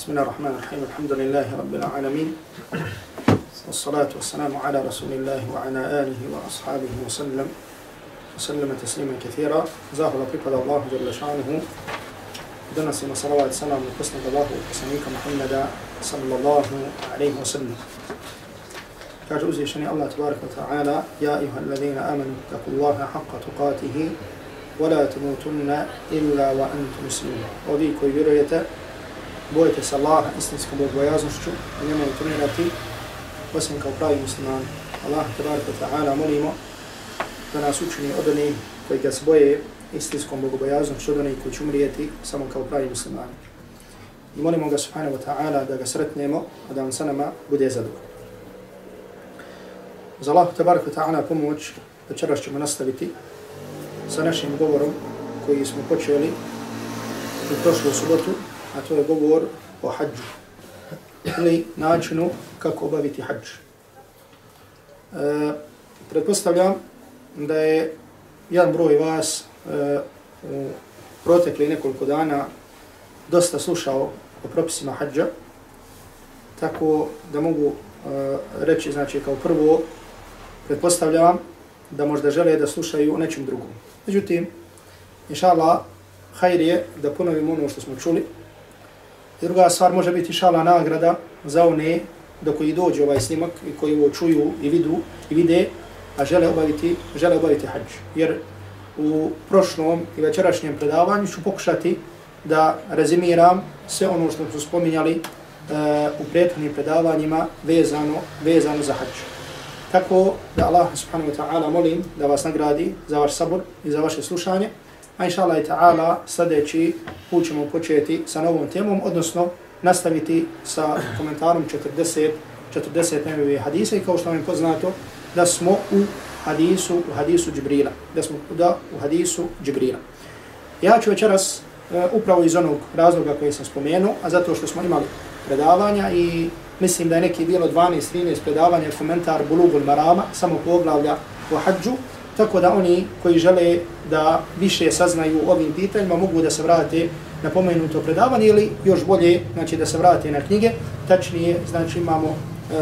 بسم الله الرحمن الرحيم. الحمد لله رب العالمين. والصلاة والسلام على رسول الله وعلى آله وأصحابه وسلم. وسلم تسليما كثيرا. زاه لقد الله جل شأنه. دنسنا صلوات السلام وقسنا الله وقسميك محمد صلى الله عليه وسلم. كاج أزي شني الله تبارك وتعالى. يا أيها الذين آمنوا اتقوا الله حق تقاته. ولا تموتن إلا وأنتم مسلمون. كوي vjerujete bojite se Allaha istinskom bogobojaznošću i nemojte trenirati osim kao pravi muslimani. Allah tabarak wa ta'ala molimo da nas učini od onih koji ga se boje istinskom bogobojaznošću od onih koji će umrijeti samo kao pravi muslimani. I molimo ga subhanahu wa ta'ala da ga sretnemo, a da on sa nama bude zadovoljno. Za Allah tabarak wa ta'ala pomoć večeras ćemo nastaviti sa našim govorom koji smo počeli u prošlu subotu, a to je govor o hađu ili načinu kako obaviti hađ. E, pretpostavljam da je jedan broj vas e, u protekli nekoliko dana dosta slušao o propisima hađa, tako da mogu e, reći, znači kao prvo, pretpostavljam da možda žele da slušaju o nečem drugom. Međutim, inša Allah, hajr je da ponovimo ono što smo čuli, I druga stvar može biti šala nagrada za one do koji dođe ovaj snimak i koji ovo čuju i vidu i vide, a žele obaviti, žele obaviti hađ. Jer u prošlom i večerašnjem predavanju ću pokušati da rezimiram sve ono što smo spominjali uh, u prethodnim predavanjima vezano, vezano za hađ. Tako da Allah subhanahu wa ta'ala molim da vas nagradi za vaš sabor i za vaše slušanje. A inša Allah i ta'ala sljedeći put ćemo početi sa novom temom, odnosno nastaviti sa komentarom 40, 40 nebevi hadisa i kao što vam je poznato da smo u hadisu, u hadisu Džibrila. Da smo da u hadisu Džibrila. Ja ću večeras uh, upravo iz onog razloga koji sam spomenuo, a zato što smo imali predavanja i mislim da je neki bilo 12-13 predavanja komentar Bulugul Marama, samo poglavlja o hađu, tako da oni koji žele da više saznaju ovim pitanjima mogu da se vrate na pomenuto predavanje ili još bolje znači da se vrate na knjige. Tačnije, znači imamo e,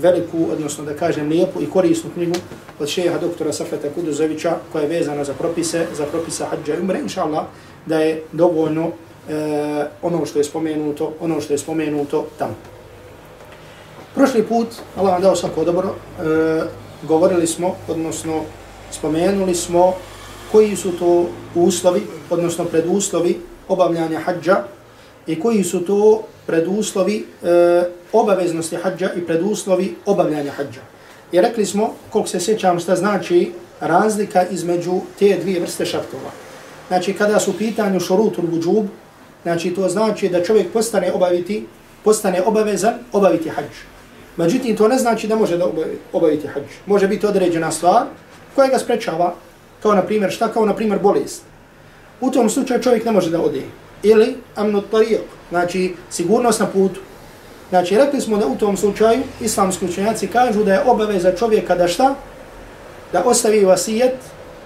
veliku, odnosno da kažem lijepu i korisnu knjigu od šeha doktora Safeta Kuduzovića koja je vezana za propise, za propise hađa i umre, inša Allah, da je dovoljno e, ono što je spomenuto, ono što je spomenuto tamo. Prošli put, Allah vam dao svako dobro, e, govorili smo, odnosno spomenuli smo koji su to uslovi, odnosno preduslovi obavljanja hađa i koji su to preduslovi e, obaveznosti hađa i preduslovi obavljanja hađa. I rekli smo, koliko se sjećam, šta znači razlika između te dvije vrste šartova. Znači, kada su pitanju šorutul buđub, znači to znači da čovjek postane obaviti, postane obavezan obaviti hađu. Međutim, to ne znači da može da obaviti hađ. Može biti određena stvar koja ga sprečava, kao na primjer šta, kao na primjer bolest. U tom slučaju čovjek ne može da ode. Ili amnut tarijak, znači sigurnost na putu. Znači, rekli smo da u tom slučaju islamski učenjaci kažu da je obaveza čovjeka da šta? Da ostavi vasijet,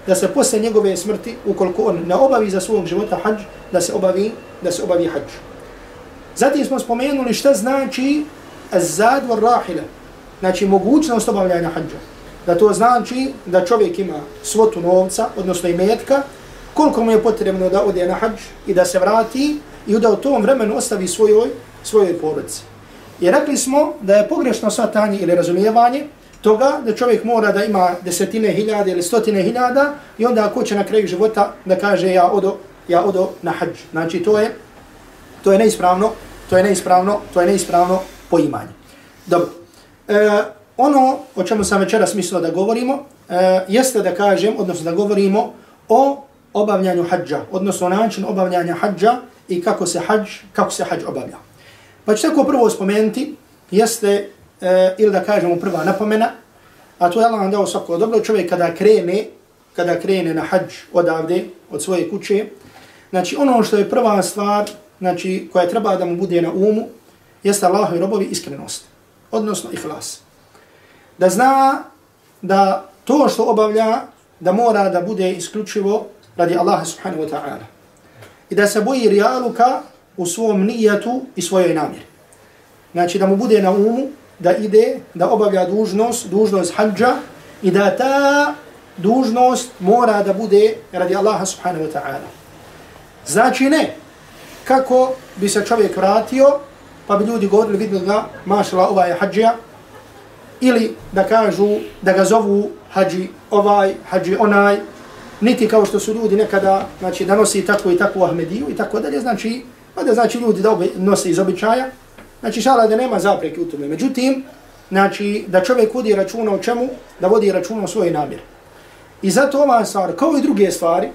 da se posle njegove smrti, ukoliko on ne obavi za svog života hađ, da se obavi, da se obavi hađ. Zatim smo spomenuli šta znači azad wa rahila, znači mogućnost obavljanja hađa. Da to znači da čovjek ima svotu novca, odnosno i metka, koliko mu je potrebno da ode na hađ i da se vrati i da u tom vremenu ostavi svojoj, svojoj porodici. I rekli smo da je pogrešno svatanje ili razumijevanje toga da čovjek mora da ima desetine hiljada ili stotine hiljada i onda ako će na kraju života da kaže ja odo, ja odo na hađ. Znači to je, to je neispravno, to je neispravno, to je neispravno poimanje. Dobro. E, ono o čemu sam večeras mislio da govorimo, e, jeste da kažem, odnosno da govorimo o obavljanju hađa, odnosno o načinu obavljanja hađa i kako se hađ, kako se hađ obavlja. Pa ću tako prvo spomenuti, jeste, e, ili da kažemo prva napomena, a to je Allah vam dao svako dobro, čovjek kada krene, kada krene na hađ odavde, od svoje kuće, znači ono što je prva stvar, znači koja treba da mu bude na umu, jeste Allahu i robovi iskrenost, odnosno ihlas. Da zna da to što obavlja, da mora da bude isključivo radi Allaha subhanahu wa ta'ala. I da se boji rijaluka u svom nijetu i svojoj namjeri. Znači da mu bude na umu da ide, da obavlja dužnost, dužnost hađa i da ta dužnost mora da bude radi Allaha subhanahu wa ta'ala. Znači ne, kako bi se čovjek vratio, pa bi ljudi govorili, vidno ga, mašala, ovaj je hađija, ili da kažu, da ga zovu hađi ovaj, hađi onaj, niti kao što su ljudi nekada, znači da nosi takvu i takvu Ahmediju i tako dalje, znači, pa da znači ljudi da nosi iz običaja, znači šala da nema zapreke u tome. Međutim, znači da čovjek vodi računa o čemu, da vodi računa o svojoj namjeri. I zato ova stvar, kao i druge stvari,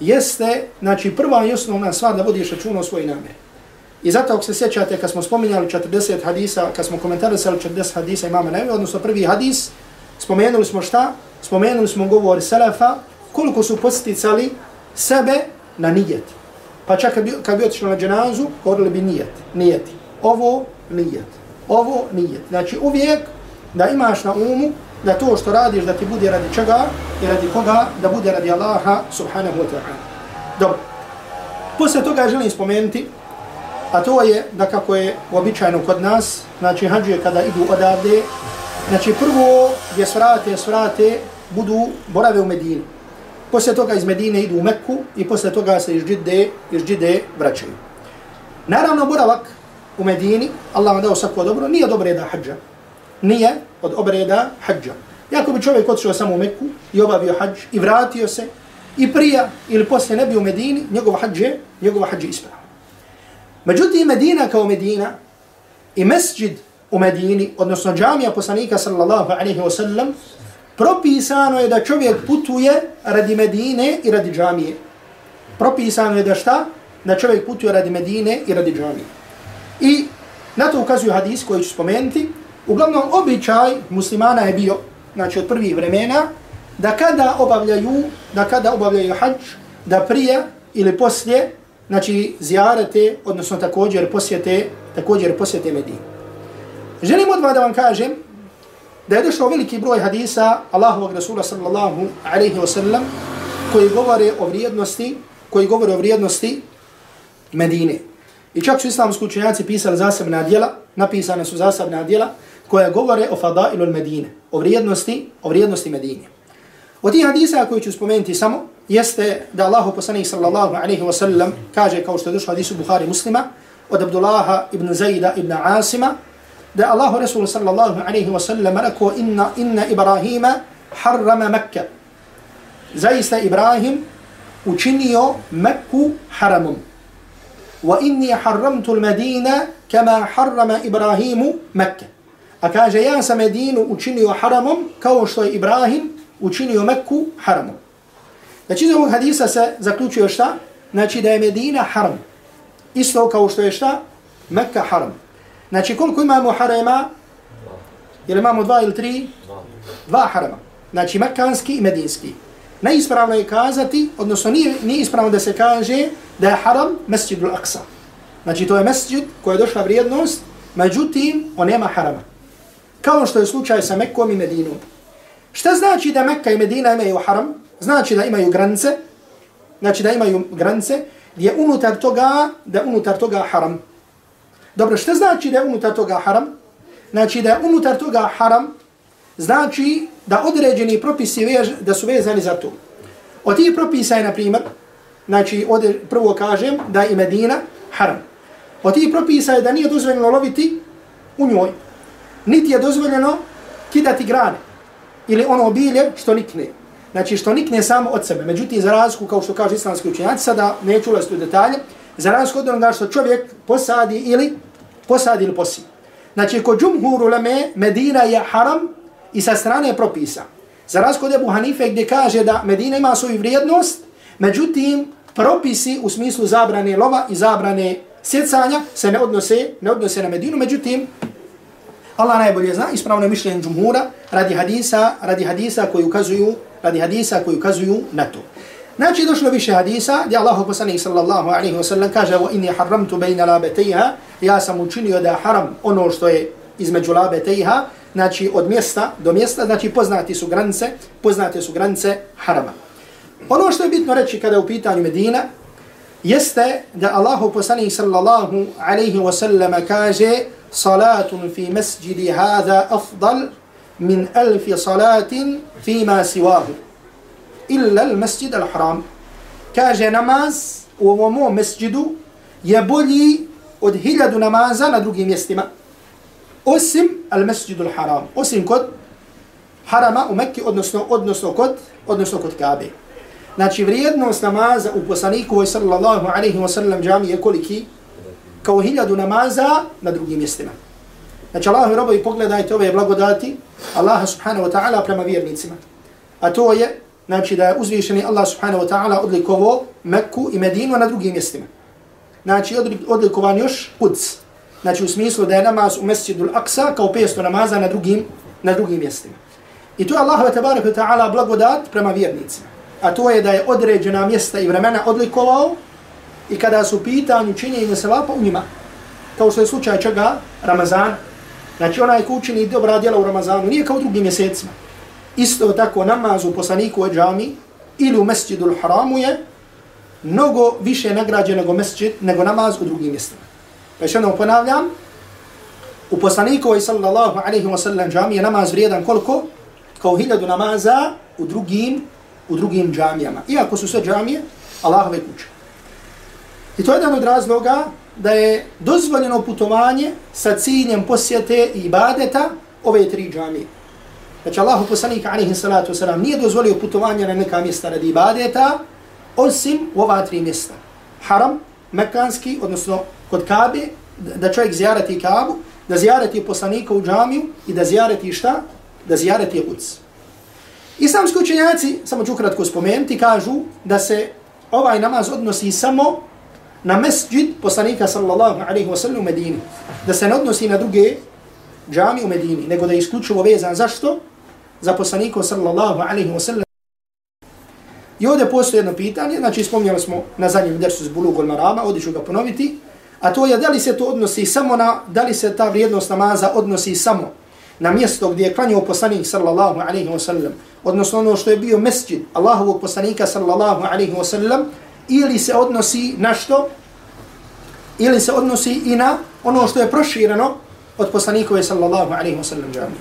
jeste, znači prva i osnovna stvar da vodiš računa o svojoj namjeri. I zato ako se sjećate kad smo spominjali 40 hadisa, kad smo komentarisali 40 hadisa imama Nevi, odnosno prvi hadis, spomenuli smo šta? Spomenuli smo govor Selefa, koliko su posticali sebe na nijet. Pa čak kad bi, kad bi otišli na dženazu, govorili bi nijet, nijeti. Ovo nijet, ovo nijet. Znači uvijek da imaš na umu da to što radiš da ti bude radi čega i radi koga, da bude radi Allaha subhanahu wa ta'ala. Dobro. Poslije toga želim spomenuti, a to je da kako je uobičajeno kod nas, znači hađuje kada idu odavde, znači prvo gdje svrate, svrate, budu borave u Medini. Poslije toga iz Medine idu u Mekku i poslije toga se iz Džide, iz Džide vraćaju. Naravno, boravak u Medini, Allah vam dao svako dobro, nije od obreda hađa. Nije od obreda hađa. Jako bi čovjek otišao samo u Mekku i obavio hađ i vratio se i prija ili poslije ne bi u Medini, njegova hađe, njegova je ispravo. Međutim, Medina kao Medina i mesđid u Medini, odnosno džamija poslanika sallallahu alaihi wa sallam, propisano je da čovjek putuje radi Medine i radi džamije. Propisano je da šta? Da čovjek putuje radi Medine i radi džamije. I na to ukazuju hadis koji ću spomenuti. Uglavnom, običaj muslimana je bio, znači od prvih vremena, da kada obavljaju, da kada obavljaju hađ, da prije ili poslije, znači zijarete, odnosno također posjete, također posjete Medine. Želim odmah da vam kažem da je došao veliki broj hadisa Allahovog Rasula sallallahu alaihi wa sallam koji govore o vrijednosti koji govore o vrijednosti Medine. I čak su islamski učenjaci pisali zasebna djela, napisane su zasebna djela koja govore o fadailu Medine, o vrijednosti, o vrijednosti Medine. Od tih hadisa koji ću spomenuti samo jeste da Allahu poslanik sallallahu alaihi wa sallam kaže kao što je došlo hadisu Buhari muslima od Abdullaha ibn Zajda ibn Asima da Allahu Rasul sallallahu alaihi wa sallam rekao inna, inna Ibrahima harrama Mekka. Zaista Ibrahim učinio Mekku haramom. Wa inni harramtu al-Medina kama harrama Ibrahimu Mekka. A kaže ja sam Medinu učinio haramom kao što je Ibrahim učinio Mekku haramom. Znači iz ovog hadisa se zaključuje šta? Znači da je Medina haram. Isto kao što je šta? Mekka haram. Znači koliko imamo harema? Jel imamo dva ili tri? Dva harema. Znači mekkanski i medinski. Neispravno je kazati, odnosno nije, nije ispravno da se kaže da je haram mesjidu al-Aqsa. Znači to je mesjid koja je došla vrijednost, međutim on nema harama. Kao što je slučaj sa Mekkom i Medinom. Šta znači da Mekka i Medina imaju haram? Znači da imaju granice, znači da imaju granice, gdje unutar toga, da unutar toga haram. Dobro, što znači da je unutar toga haram? Znači da je unutar toga haram, znači da određeni propisi vež, da su vezani za to. Od tih propisa je, na primjer, znači ovdje prvo kažem da je Medina haram. Od tih propisa je da nije dozvoljeno loviti u njoj. Niti je dozvoljeno kidati grane ili ono bilje što nikne. Znači što nikne samo od sebe. Međutim, za razliku, kao što kaže islamski učenjaci, sada neću ulaziti u detalje, za razliku od onoga što čovjek posadi ili posadi ili posi. Znači, kod džumhuru leme, Medina je haram i sa strane propisa. Za razliku od Ebu Hanife gdje kaže da Medina ima svoju vrijednost, međutim, propisi u smislu zabrane lova i zabrane sjecanja se ne odnose, ne odnose na Medinu, međutim, Allah najbolje zna, ispravno je mišljenje džumhura radi hadisa, radi hadisa koji ukazuju, radi hadisa koji ukazuju na to. Znači došlo više hadisa gdje Allah poslanik sallallahu alaihi wa sallam kaže wa inni haramtu bejna labetejha ja sam učinio da haram ono što je između labetejha znači od mjesta do mjesta znači poznati su granice poznate su granice harama. Ono što je bitno reći kada je u pitanju Medina jeste da Allahu poslanik sallallahu alaihi wa sallam kaže salatun fi masjidi hada afdal fi ma siwahu illa al masjid al haram kaže namaz u ovom masjidu je bolji od hiljadu namaza na drugim mjestima osim al masjid al haram osim kod harama u Mekki odnosno odnosno kod odnosno kod Kabe Znači vrijednost namaza u poslaniku sallallahu alaihi wa sallam džami je koliki? Kao hiljadu namaza na drugim mjestima. Znači Allahovi robovi pogledajte ove blagodati Allaha subhanahu wa ta'ala prema vjernicima. A to je znači da je uzvišeni Allah subhanahu wa ta'ala odlikovo Mekku i Medinu na drugim mjestima. Znači odlikovan još Quds. Znači u smislu da je namaz u mesjidu Al-Aqsa kao 500 namaza na drugim, na drugim mjestima. I to je Allah wa ta'ala blagodat prema vjernicima a to je da je određena mjesta i vremena odlikovao i kada su pitanju činjenja sevapa u njima, kao što je slučaj čega, Ramazan, znači onaj ko učini dobra djela u Ramazanu, nije kao u drugim mjesecima. Isto tako namaz u poslaniku u džami ili u mesjidu haramu je mnogo više nagrađen nego mesjid, nego namaz u drugim mjestima. Pa još jednom ponavljam, u poslaniku sallallahu alaihi wa sallam džami je namaz vrijedan koliko? Kao hiljadu namaza u drugim u drugim džamijama. Iako su sve džamije, Allahove kuće. I to je jedan od razloga da je dozvoljeno putovanje sa ciljem posjete i ibadeta ove tri džamije. Znači Allahu poslanik alaihi salatu wasalam nije dozvolio putovanje na neka mjesta radi ibadeta osim u ova tri mjesta. Haram, Mekanski, odnosno kod Kabe, da čovjek zjarati Kabu, da zjarati poslanika u džamiju i da zjarati šta? Da zjarati Kuc. Islamski učenjaci, samo ću kratko spomenuti, kažu da se ovaj namaz odnosi samo na mesđid poslanika sallallahu alaihi wa sallam u Medini. Da se ne odnosi na druge džami u Medini, nego da je isključivo vezan. Zašto? Za poslanika sallallahu alaihi wa sallam. I ovdje postoje jedno pitanje, znači spomnjali smo na zadnjem dersu z Bulugol Marama, ovdje ću ga ponoviti, a to je da li se to odnosi samo na, da li se ta vrijednost namaza odnosi samo na mjesto gdje je klanio poslanik sallallahu alaihi wa sallam, odnosno ono što je bio mesđid Allahovog poslanika sallallahu alaihi wa sallam, ili se odnosi na što? Ili se odnosi i na ono što je proširano od poslanikove sallallahu alaihi wa sallam džamije.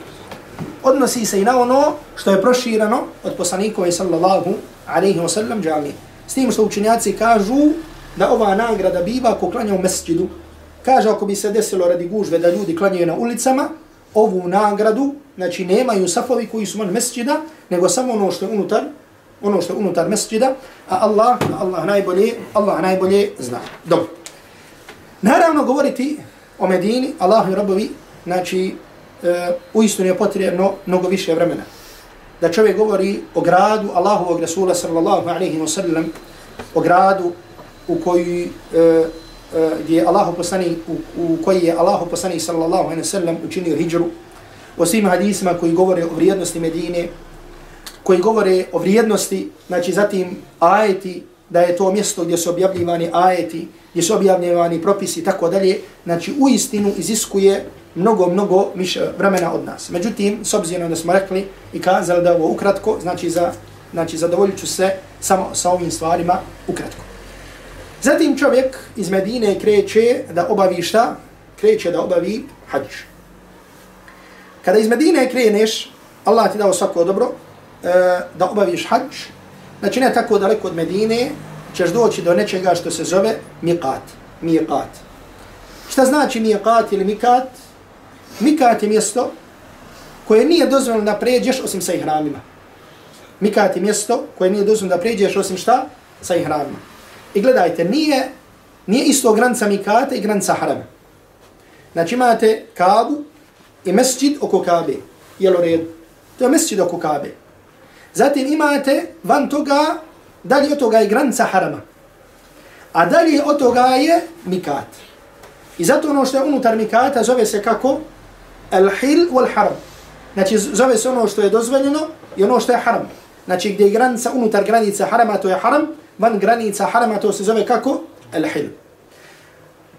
Odnosi se i na ono što je proširano od poslanikove sallallahu alaihi wa sallam džamije. S tim što učenjaci kažu da ova nagrada biva ko klanja u mesđidu. Kaže ako bi se desilo radi gužve da ljudi klanjaju na ulicama, ovu nagradu, znači nemaju safovi koji su van mesđida, nego samo ono što je unutar, ono što je unutar mesđida, a Allah, Allah najbolje, Allah najbolje zna. Dobro. Naravno govoriti o Medini, Allahu i Rabovi, znači e, u je potrebno mnogo više vremena. Da čovjek govori o gradu Allahovog Rasula sallallahu alaihi wa sallam, o gradu u koji e, e gdje je Allahu poslani u, u koji je Allahu poslani sallallahu alejhi ve sellem učinio hidžru o svim hadisima koji govore o vrijednosti Medine koji govore o vrijednosti znači zatim ajeti da je to mjesto gdje su objavljivani ajeti gdje su objavljivani propisi tako dalje znači u istinu iziskuje mnogo, mnogo više vremena od nas. Međutim, s obzirom da smo rekli i kazali da ovo ukratko, znači, za, znači zadovoljit ću se samo sa ovim stvarima ukratko. Zatim čovjek iz Medine kreće da obavi šta? Kreće da obavi hađ. Kada iz Medine kreneš, Allah ti dao svako dobro, E, da obaviš hađ, znači ne tako daleko od Medine, ćeš doći do nečega što se zove miqat. Miqat. Šta znači miqat ili mikat? Mikat je mjesto koje nije dozvoljeno da pređeš osim sa ihramima. Mikat je mjesto koje nije dozvoljeno da pređeš osim šta? Sa ihramima. I gledajte, nije, nije isto granca Mikata i granca Harama. Znači imate Kabu i mesčid oko Kabe. Jel u redu? To je mesčid oko Kabe. Zatim imate van toga, dalje od toga je granca Harama. A dalje od toga je Mikat. I zato ono što je unutar Mikata zove se kako? Al-Hil wal-Haram. Znači zove se ono što je dozvoljeno i ono što je haram. Znači gdje je granica unutar granica harama, to je haram, van granica harama, to se zove kako? Al-hil.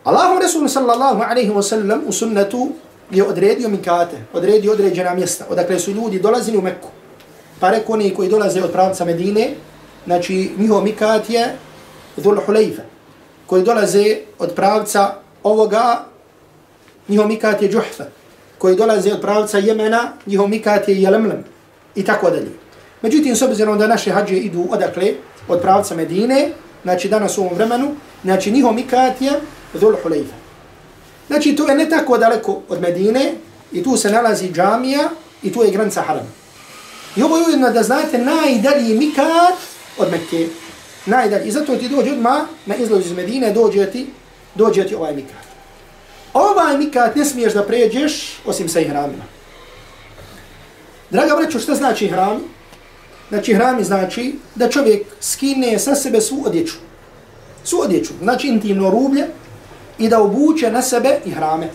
Allahu Rasul sallallahu alaihi wa sallam u sunnetu je odredio mikate, odredio određena mjesta, odakle su ljudi dolazili u Mekku. Pa reko oni koji dolaze od pravca Medine, znači njihov mikat je Dhul Hulejfa. koji dolaze od pravca ovoga, njihov mikat je Džuhfe. koji dolaze od pravca Jemena, njihov mikat je jelemlem i tako dalje. Međutim, s obzirom da naše hađe idu odakle, od pravca Medine, znači danas u ovom vremenu, znači njihov mikat je Dhul Hulejfa. Znači, to je ne tako daleko od Medine i tu se nalazi džamija i tu je granica harama. I ovo je ujedno da znate najdalji mikat od Mekke. Najdalji. I zato ti dođe odmah na izlazu iz Medine, dođe ti, dođe ti ovaj mikat. Ovaj mikat ne smiješ da pređeš osim sa ihramima. Draga braćo, što znači ihram? Znači ihrami znači da čovjek skine sa sebe svu odjeću. Svu odjeću. Znači intimno rublje i da obuče na sebe ihrame.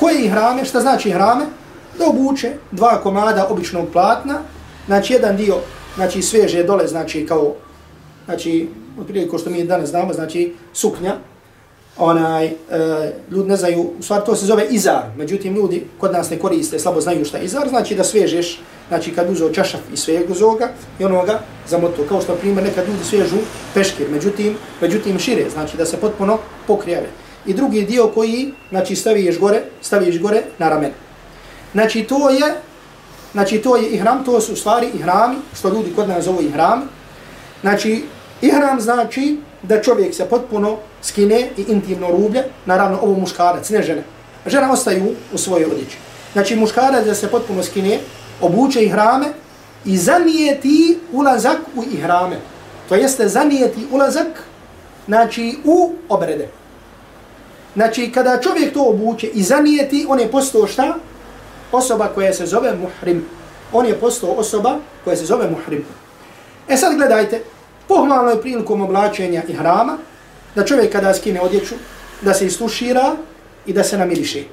Koje ihrame? Šta znači ihrame? Da obuče dva komada običnog platna. Znači jedan dio znači sveže dole, znači kao znači otprilike ko što mi danas znamo, znači suknja, onaj, e, ljudi ne znaju, u stvari to se zove izar, međutim ljudi kod nas ne koriste, slabo znaju šta je izar, znači da svežeš, znači kad uzeo čašaf i svega zoga i onoga zamoto, kao što primjer nekad ljudi svežu peškir, međutim, međutim šire, znači da se potpuno pokrijave. I drugi dio koji, znači staviš gore, staviš gore na ramen. Znači to je, znači to je ihram, to su u stvari ihrami, što ljudi kod nas zovu ihrami. Znači, ihram znači da čovjek se potpuno skine i intimno rublje, naravno ovo muškarac, ne žene. Žena ostaju u svojoj odjeći. Znači muškarac da se potpuno skine, obuče i i zanijeti ulazak u ihrame. To jeste zanijeti ulazak znači, u obrede. Znači kada čovjek to obuče i zanijeti, on je postao šta? Osoba koja se zove muhrim. On je postao osoba koja se zove muhrim. E sad gledajte, pohvalno je prilikom oblačenja i hrama da čovjek kada skine odjeću, da se istušira i da se namiriše.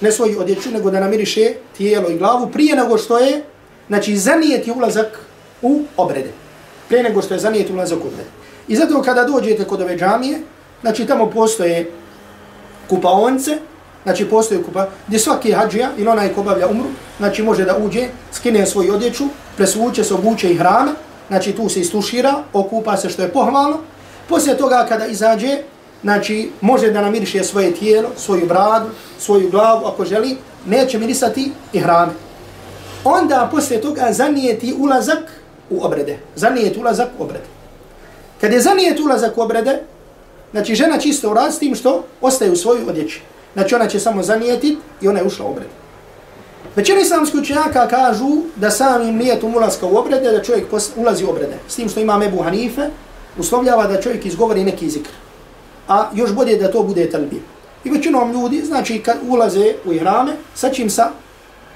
Ne svoju odjeću, nego da namiriše tijelo i glavu prije nego što je, znači zanijeti ulazak u obrede. Prije nego što je zanijeti ulazak u obrede. I zato kada dođete kod ove džamije, znači tamo postoje kupaonce, znači postoji kupa, gdje svaki hađija ili onaj ko obavlja umru, znači može da uđe, skine svoju odjeću, presvuče se, obuče i hrane, znači tu se istušira, okupa se što je pohvalno, Poslije toga kada izađe, znači može da namiriše svoje tijelo, svoju bradu, svoju glavu ako želi, neće mirisati i hrane. Onda poslije toga zanijeti ulazak u obrede. Zanijeti ulazak u obrede. Kad je zanijeti ulazak u obrede, znači žena čisto urad s tim što ostaje u svoju odjeći. Znači ona će samo zanijetit i ona je ušla u obred. Većina islamski učenjaka kažu da samim nijetom ulazka u obrede, da čovjek ulazi u obrede. S tim što ima Mebu Hanife, uslovljava da čovjek izgovori neki zikr. A još bolje da to bude talbir. I većinom ljudi, znači kad ulaze u ihrame, sa čim sa,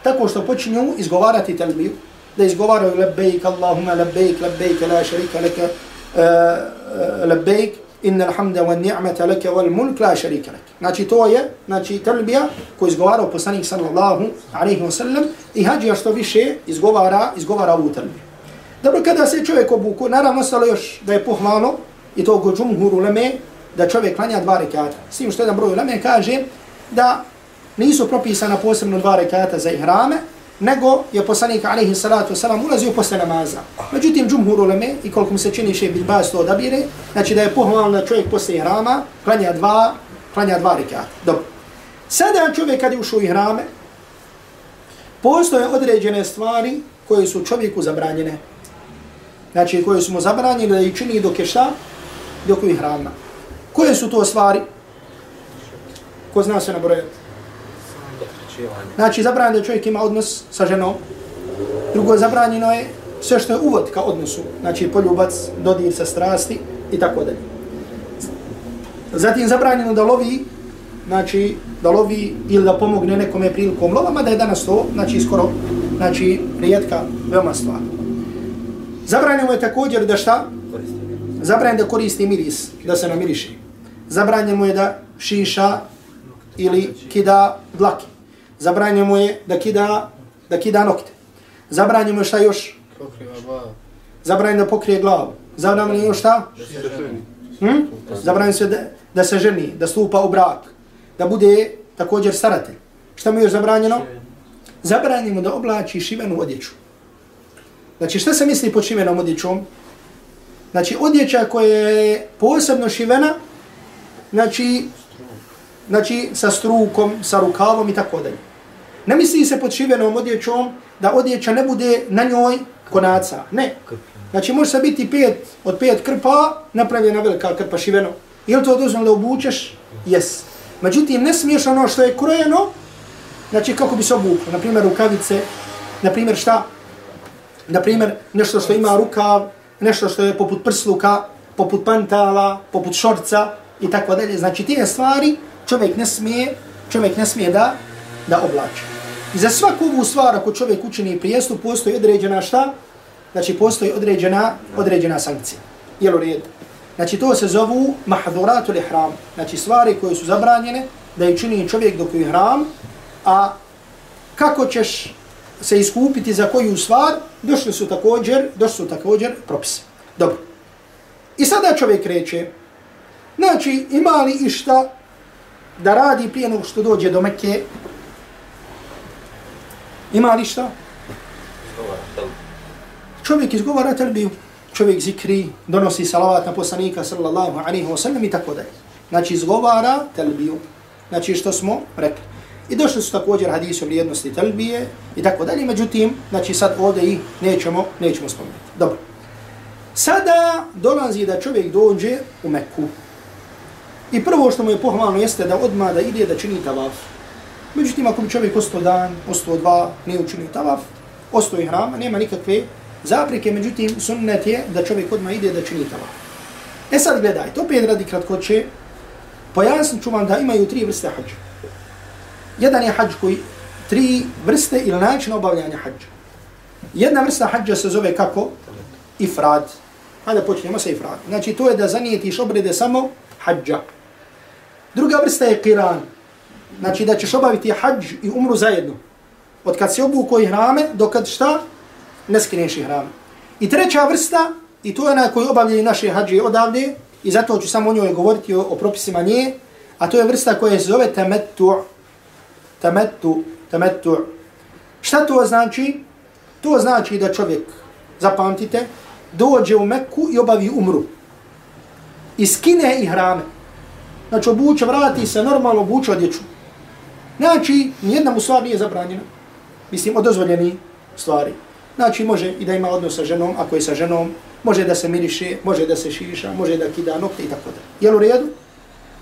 tako što počinju izgovarati talbir, da izgovaraju lebejk, Allahumma lebejk, lebejk, la šarika laka, eh, eh, uh, lebejk, inna alhamda wa ni'mata laka wal mulk la sharika lak. Znači to je, znači talbija koju izgovarao poslanik sallallahu alejhi ve sellem i hadija što više izgovara, izgovara ovu talbiju. Dobro, kada se čovjek obuku, naravno stalo još da je pohvalno, i to kod džumhur uleme, da čovjek klanja dva rekata. S tim što jedan broj uleme kaže da nisu propisana posebno dva rekata za ihrame, nego je poslanik alaihi salatu wasalam ulazio posle namaza. Međutim, džumhur uleme, i koliko mu se čini še bilbaz to odabire, znači da je pohvalno da čovjek posle ihrama klanja dva, klanja dva rekata. Dobro. Sada čovjek kad je ušao u ihrame, postoje određene stvari koje su čovjeku zabranjene znači koje su mu zabranjene da ih čini dok je šta? Dok je ihrama. Koje su to stvari? Ko zna se nabrojati? Znači zabranjeno da čovjek ima odnos sa ženom. Drugo zabranjeno je sve što je uvod ka odnosu. Znači poljubac, dodir sa strasti i tako dalje. Zatim zabranjeno da lovi, znači da lovi ili da pomogne nekome prilikom lovama, da je danas to, znači skoro, znači rijetka, veoma stvar. Zabranjeno je također da šta? Zabranjeno da koristi miris, da se namiriši. Zabranjeno je da šiša ili kida dlake. Zabranjeno je da kida, da kida nokte. Zabranjeno je šta još? Zabranjeno da pokrije glavu. Zabranjeno je šta? Hm? Zabranjeno se da, da se ženi, da stupa u brak, da bude također staratelj. Šta mu je još zabranjeno? Zabranjeno da oblači šivenu odjeću. Znači, šta se misli pod šivenom odjećom? Znači, odjeća koja je posebno šivena znači, znači sa strukom, sa rukavom i tako dalje. Ne misli se pod šivenom odjećom da odjeća ne bude na njoj konaca. Ne. Znači može se biti pet, od pet krpa napravljena velika krpa šiveno. Je li to dozvoljno da obučeš? Jes. Međutim, ne smiješ ono što je krojeno, znači kako bi se obuklo. Naprimjer, rukavice, naprimjer šta? Naprimjer, nešto što ima rukav, nešto što je poput prsluka, poput pantala, poput šorca i tako dalje. Znači, tije stvari čovjek ne smije, čovjek ne smije da, da oblače. I za svaku ovu stvar, ako čovjek učini prijestup, postoji određena šta? Znači, postoji određena, određena sankcija. Jel u redu? Znači, to se zovu mahduratul ihram. Znači, stvari koje su zabranjene da je čini čovjek dok je hram, a kako ćeš se iskupiti za koju stvar, došli su također, došli su također propise. Dobro. I sada čovjek reče, znači, ima li išta da radi prije nego što dođe do Mekke? Ima li šta? Čovjek izgovara telbiju, čovjek zikri, donosi salavat na poslanika sallallahu alaihi wa sallam i tako dalje. Znači izgovara telbiju. Znači što smo rekli. I došli su također hadisi o vrijednosti telbije i tako dalje. Međutim, znači sad ovdje i nećemo, nećemo spomenuti. Dobro. Sada dolazi da čovjek dođe u Mekku. I prvo što mu je pohvalno jeste da odma da ide da čini tavaf. Međutim, ako bi čovjek ostao dan, ostao dva, nije učinio tavaf, ostao i hrama, nema nikakve zaprike, međutim, sunnet je da čovjek odmah ide da čini tavaf. E sad gledajte, opet radi kratkoće, pojasnit ću vam da imaju tri vrste hađa. Jedan je hađ koji, tri vrste ili način obavljanja hađa. Jedna vrsta hađa se zove kako? Ifrad. Hajde počnemo sa ifrad. Znači to je da zanijetiš obrede samo hađa. Druga vrsta je qiran. Znači da ćeš obaviti hađ i umru zajedno. Od kad se obuko i hrame, dokad šta? Ne skineš i hrame. I treća vrsta, i to je na koju obavljaju naše hađe odavde, i zato ću samo o njoj govoriti o, o propisima nje, a to je vrsta koja se zove temetu. Temetu, temetu. Šta to znači? To znači da čovjek, zapamtite, dođe u Mekku i obavi umru. I skine i hrame. Znači obuče, vrati se, normalno obuče odjeću. Znači, nijedna mu stvar nije zabranjena. Mislim, od dozvoljeni stvari. Znači, može i da ima odnos sa ženom, ako je sa ženom, može da se miriše, može da se šiša, može da kida nokte i tako da. Jel u redu?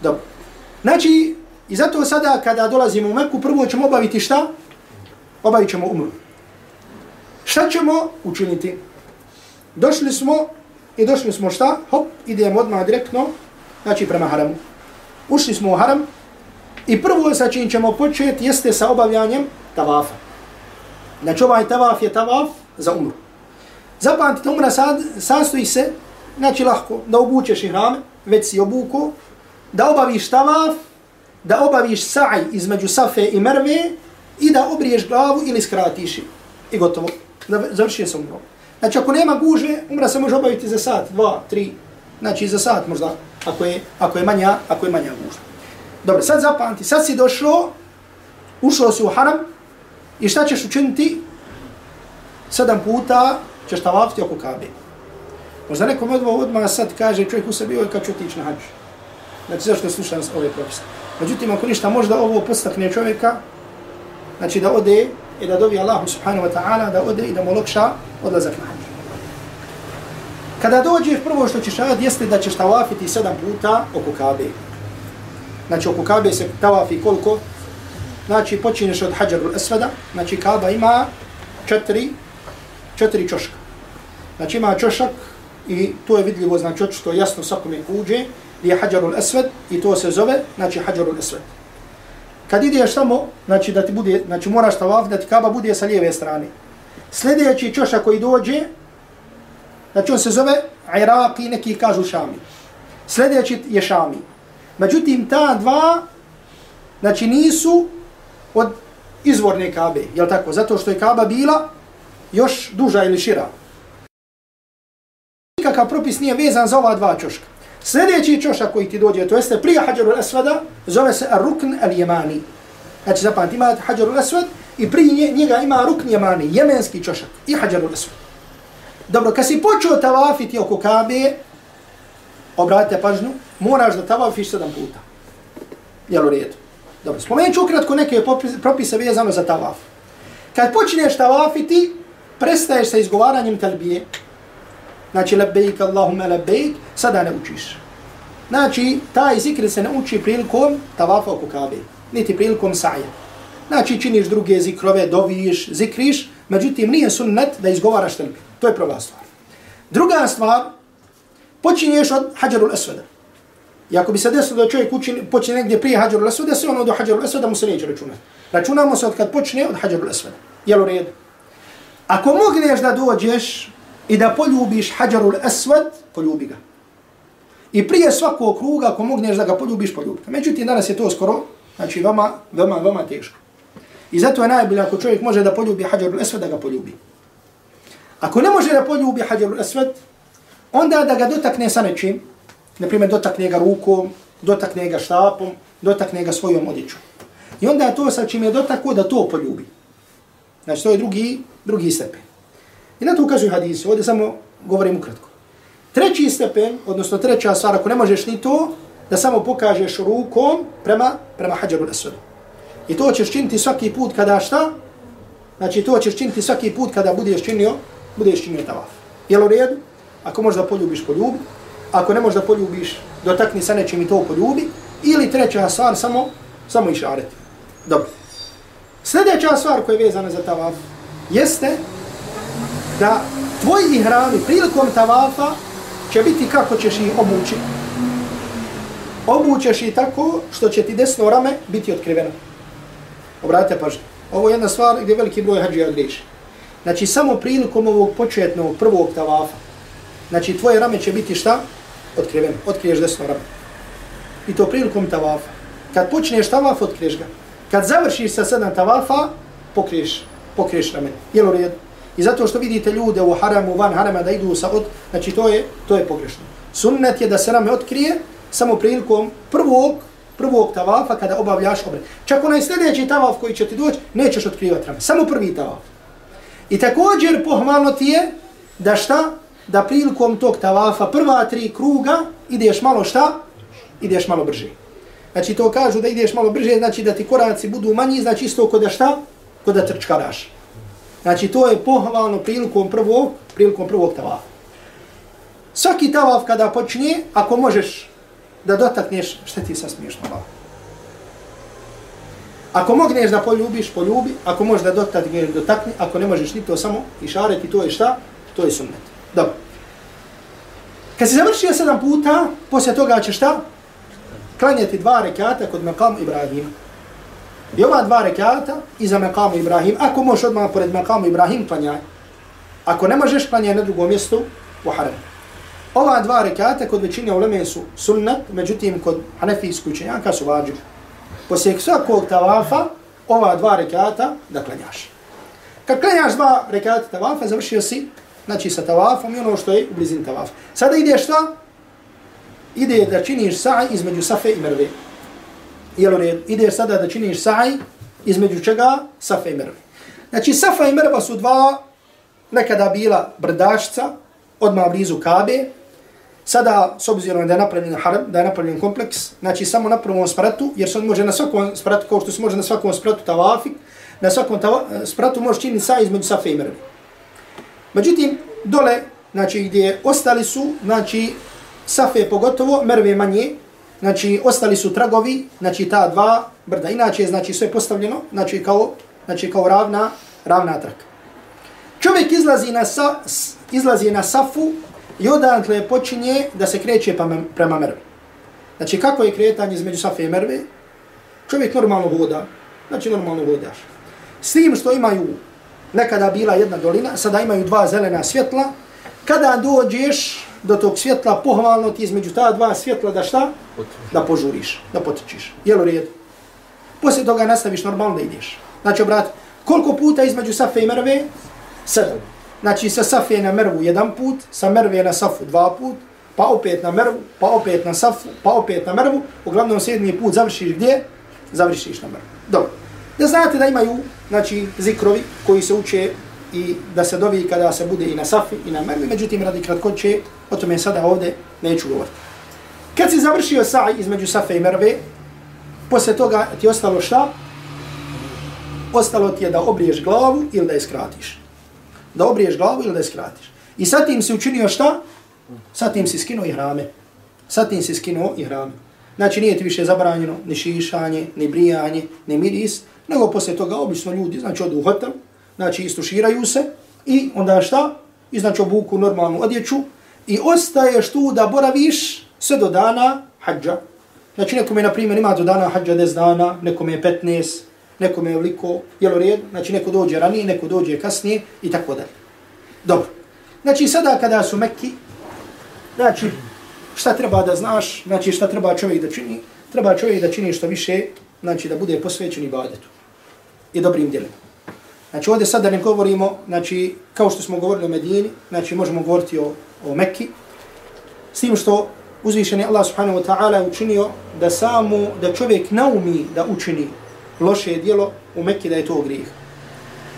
Dobro. Znači, i zato sada kada dolazimo u Meku, prvo ćemo obaviti šta? Obavit ćemo umru. Šta ćemo učiniti? Došli smo i došli smo šta? Hop, idemo odmah direktno, znači prema haramu. Ušli smo u haram i prvo sa čim ćemo početi jeste sa obavljanjem tavafa. Znači ovaj tavaf je tavaf za umru. Zapamtite, umra sad, sastoji se, znači lahko, da obučeš ihrame, već si obuko, da obaviš tavaf, da obaviš sa'aj između safe i merve i da obriješ glavu ili skratiš i gotovo. završio se umro. Znači ako nema guže, umra se može obaviti za sat, dva, tri, znači za sat možda, ako je, ako je manja, ako je manja guža. Dobro, sad zapamti, sad si došlo, ušao si u haram i šta ćeš učiniti? Sedam puta ćeš tavafiti oko kabe. Možda nekom odmah, odmah sad kaže čovjek u sebi, oj kad ću otići na hađu. Znači zašto slušam ove propise. Međutim, ako ništa, možda ovo postakne čovjeka, znači da ode i da dobi Allahu subhanahu wa ta'ala, da ode i da mu lokša odlazak na hađu. Kada dođe, prvo što ćeš raditi jeste da ćeš tavafiti sedam puta oko kabe. Znači oko kabe se tavafi koliko? Znači počinješ od hađaru esveda, znači kaba ima četiri, četiri čoška. Znači ima čošak i to je vidljivo, znači očito jasno svakome kuđe, gdje je hađaru esved i to se zove, znači hađaru esved. Kad ideš samo, znači da ti bude, znači moraš tavaf da ti kaba bude sa lijeve strane. Sljedeći čošak koji dođe, znači on se zove Iraki, neki kažu Šami. Sljedeći je Šami. Međutim, ta dva, znači nisu od izvorne kabe, jel tako? Zato što je kaba bila još duža ili šira. Nikakav propis nije vezan za ova dva čoška. Sljedeći čošak koji ti dođe, to jeste prije Hađaru Asvada, zove se Rukn al-Jemani. Znači, zapamati, ima Hađaru Asvad i prije njega ima Rukn Jemani, jemenski čošak i Hađaru Asvad. Dobro, kad si počeo tavafiti oko Kabe, obratite pažnju, moraš da tavafiš sedam puta. Jel u redu? Dobro, spomenut ću ukratko neke propise vezano za tavaf. Kad počneš tavafiti, prestaješ sa izgovaranjem talbije. Znači, lebejk, Allahume lebejk, sada ne učiš. Znači, taj zikr se ne uči prilikom tavafa oko kabe, niti prilikom saja. Znači, činiš druge zikrove, doviš, zikriš, međutim, nije sunnet da izgovaraš talbije. To je prva stvar. Druga stvar, počinješ od hađarul esveda. I ako bi se desilo da čovjek učin, počne negdje prije hađarul esveda, sve ono do hađarul esveda mu se neće računati. Računamo se od kad počne od hađarul esveda. Jel u redu? Ako mogneš da dođeš i da poljubiš hađarul esved, poljubi ga. I prije svakog kruga, ako mogneš da ga poljubiš, poljubi ga. Međutim, danas je to skoro, znači, vama, vama, vama teško. I zato je najbolje ako čovjek može da poljubi hađarul esved, da ga poljubi. Ako ne može da poljubi hađarul esved, onda da ga dotakne sa nečim, na primjer dotakne ga rukom, dotakne ga štapom, dotakne ga svojom odjećom. I onda to sa čim je dotako da to poljubi. Znači to je drugi, drugi stepen. I na to ukazuju hadisi, ovdje samo govorim ukratko. Treći stepen, odnosno treća stvar, ako ne možeš ni to, da samo pokažeš rukom prema, prema hađaru nesvedu. I to ćeš činiti svaki put kada šta? Znači to ćeš činiti svaki put kada budeš činio, budeš činio tavaf. Jel u redu? Ako možeš da poljubiš, poljubi. Ako ne možeš da poljubiš, dotakni sa nečim i to poljubi. Ili treća stvar, samo, samo išareti. Dobro. Sljedeća stvar koja je vezana za tavaf jeste da tvoji ihrami prilikom tavafa će biti kako ćeš ih obući. Obućeš ih tako što će ti desno rame biti otkriveno. Obratite pažnje. Ovo je jedna stvar gdje veliki broj hađija griješi. Znači samo prilikom ovog početnog prvog tavafa, znači tvoje rame će biti šta? Otkriveno. Otkriješ desno rame. I to prilikom tavafa. Kad počneš tavaf, otkriješ ga. Kad završiš sa sedam tavafa, pokriješ, pokriješ rame. Jel u redu? I zato što vidite ljude u haramu, van harama da idu sa od, znači to je, to je pogrešno. Sunnet je da se rame otkrije samo prilikom prvog, prvog tavafa kada obavljaš obred. Čak onaj sljedeći tavaf koji će ti doći, nećeš otkrivati rame. Samo prvi tavaf. I također pohvalno ti je da šta? Da prilikom tog tavafa prva tri kruga ideš malo šta? Ideš malo brže. Znači to kažu da ideš malo brže, znači da ti koraci budu manji, znači isto kod da šta? Kod da trčkaraš. Znači to je pohvalno prilikom prvog, prilikom prvog tavafa. Svaki tavaf kada počne, ako možeš da dotakneš, šta ti sa smiješno malo? Ako mogneš da poljubiš, poljubi, ako možeš da dotakneš, dotakni, ako ne možeš ni to samo išareti, to je šta? To je sunnet. Dobro. Kad si završio sedam puta, poslije toga ćeš šta? klanjati dva rekata kod Mekam Ibrahima. I ova dva rekata iza Mekam Ibrahim, ako možeš odmah pored Mekam Ibrahim, klanjaj. Ako ne možeš, klanjaj na drugom mjestu u haram. Ova dva rekata kod većine uleme su sunnat, međutim kod hanefijsku učenjaka su vađu. Poslije svakog tavafa, ova dva rekata da klanjaš. Kad klanjaš dva rekata tavafa, završio si, znači sa tavafom i ono što je u blizini tavafa. Sada ide šta? ide da činiš sa'i između Safe i Merve. Jel red? Ide sada da činiš sa'i između čega? Safe i Merve. Znači Safa i Merva su dva nekada bila brdašca odmah blizu Kabe. Sada, s obzirom da je napravljen haram, da je napravljen kompleks, znači samo na prvom spratu, jer se on može na svakom spratu, kao što se može na svakom spratu tavafik, na svakom tava, spratu može činiti sa između Safe i Merve. Međutim, dole, znači gdje ostali su, znači Safe pogotovo, Merve manje, znači ostali su tragovi, znači ta dva brda. Inače, znači sve postavljeno, znači kao, znači kao ravna, ravna traka. Čovjek izlazi na, sa, izlazi na Safu i odantle počinje da se kreće pa, prema Merve. Znači kako je kretanje između Safe i Merve? Čovjek normalno voda, znači normalno vodaš. S tim što imaju nekada bila jedna dolina, sada imaju dva zelena svjetla, kada dođeš do tog svjetla, pohvalno ti između ta dva svjetla da šta? Da požuriš, da potičiš. Jel u redu? Poslije toga nastaviš normalno da ideš. Znači, brat, koliko puta između Safe i Merve? Sedam. Znači, sa Safe na Mervu jedan put, sa Merve na Safu dva put, pa opet na Mervu, pa opet na Safu, pa opet na Mervu. Uglavnom, sedmi put završiš gdje? Završiš na Mervu. Dobro. Da znate da imaju, znači, zikrovi koji se uče i da se dovi kada se bude i na safi i na mervi, međutim radi kratkoće, o tome sada ovdje neću govoriti. Kad si završio saj između Safe i Merve, posle toga ti ostalo šta? Ostalo ti je da obriješ glavu ili da je skratiš. Da obriješ glavu ili da je skratiš. I sad tim si učinio šta? Sad tim si skinuo i hrame. Sad tim si skinuo i hrame. Znači nije ti više zabranjeno ni šišanje, ni brijanje, ni miris, nego poslije toga obično ljudi, znači odu u hotel, znači istuširaju se i onda šta? I znači obuku normalnu odjeću i ostaješ tu da boraviš sve do dana hađa. Znači nekom je, na primjer, ima do dana hađa 10 dana, nekom je 15, nekom je veliko, jelo red, znači neko dođe ranije, neko dođe kasnije i tako dalje. Dobro. Znači sada kada su Mekki, znači šta treba da znaš, znači šta treba čovjek da čini, treba čovjek da čini što više, znači da bude posvećen ibadetu i dobrim djelima. Znači ovdje sad da ne govorimo, znači kao što smo govorili o Medini, znači možemo govoriti o, o Mekki, s tim što uzvišeni Allah subhanahu wa ta'ala učinio da samo, da čovjek naumi da učini loše djelo u Mekki da je to grijeh.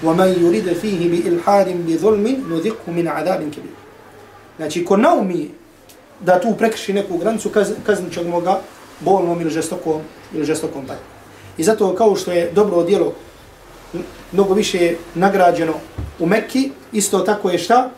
وَمَنْ يُرِدَ فِيهِ بِإِلْحَادٍ بِظُلْمٍ نُذِقُ مِنْ عَذَابٍ كَبِيرٍ Znači, ko naumi da tu prekrši neku granicu, kaz, kaznit ćemo ga bolnom ili žestokom, ili žestokom patnjom. I zato kao što je dobro djelo mnogo više nagrađeno u Mekki, isto tako je šta?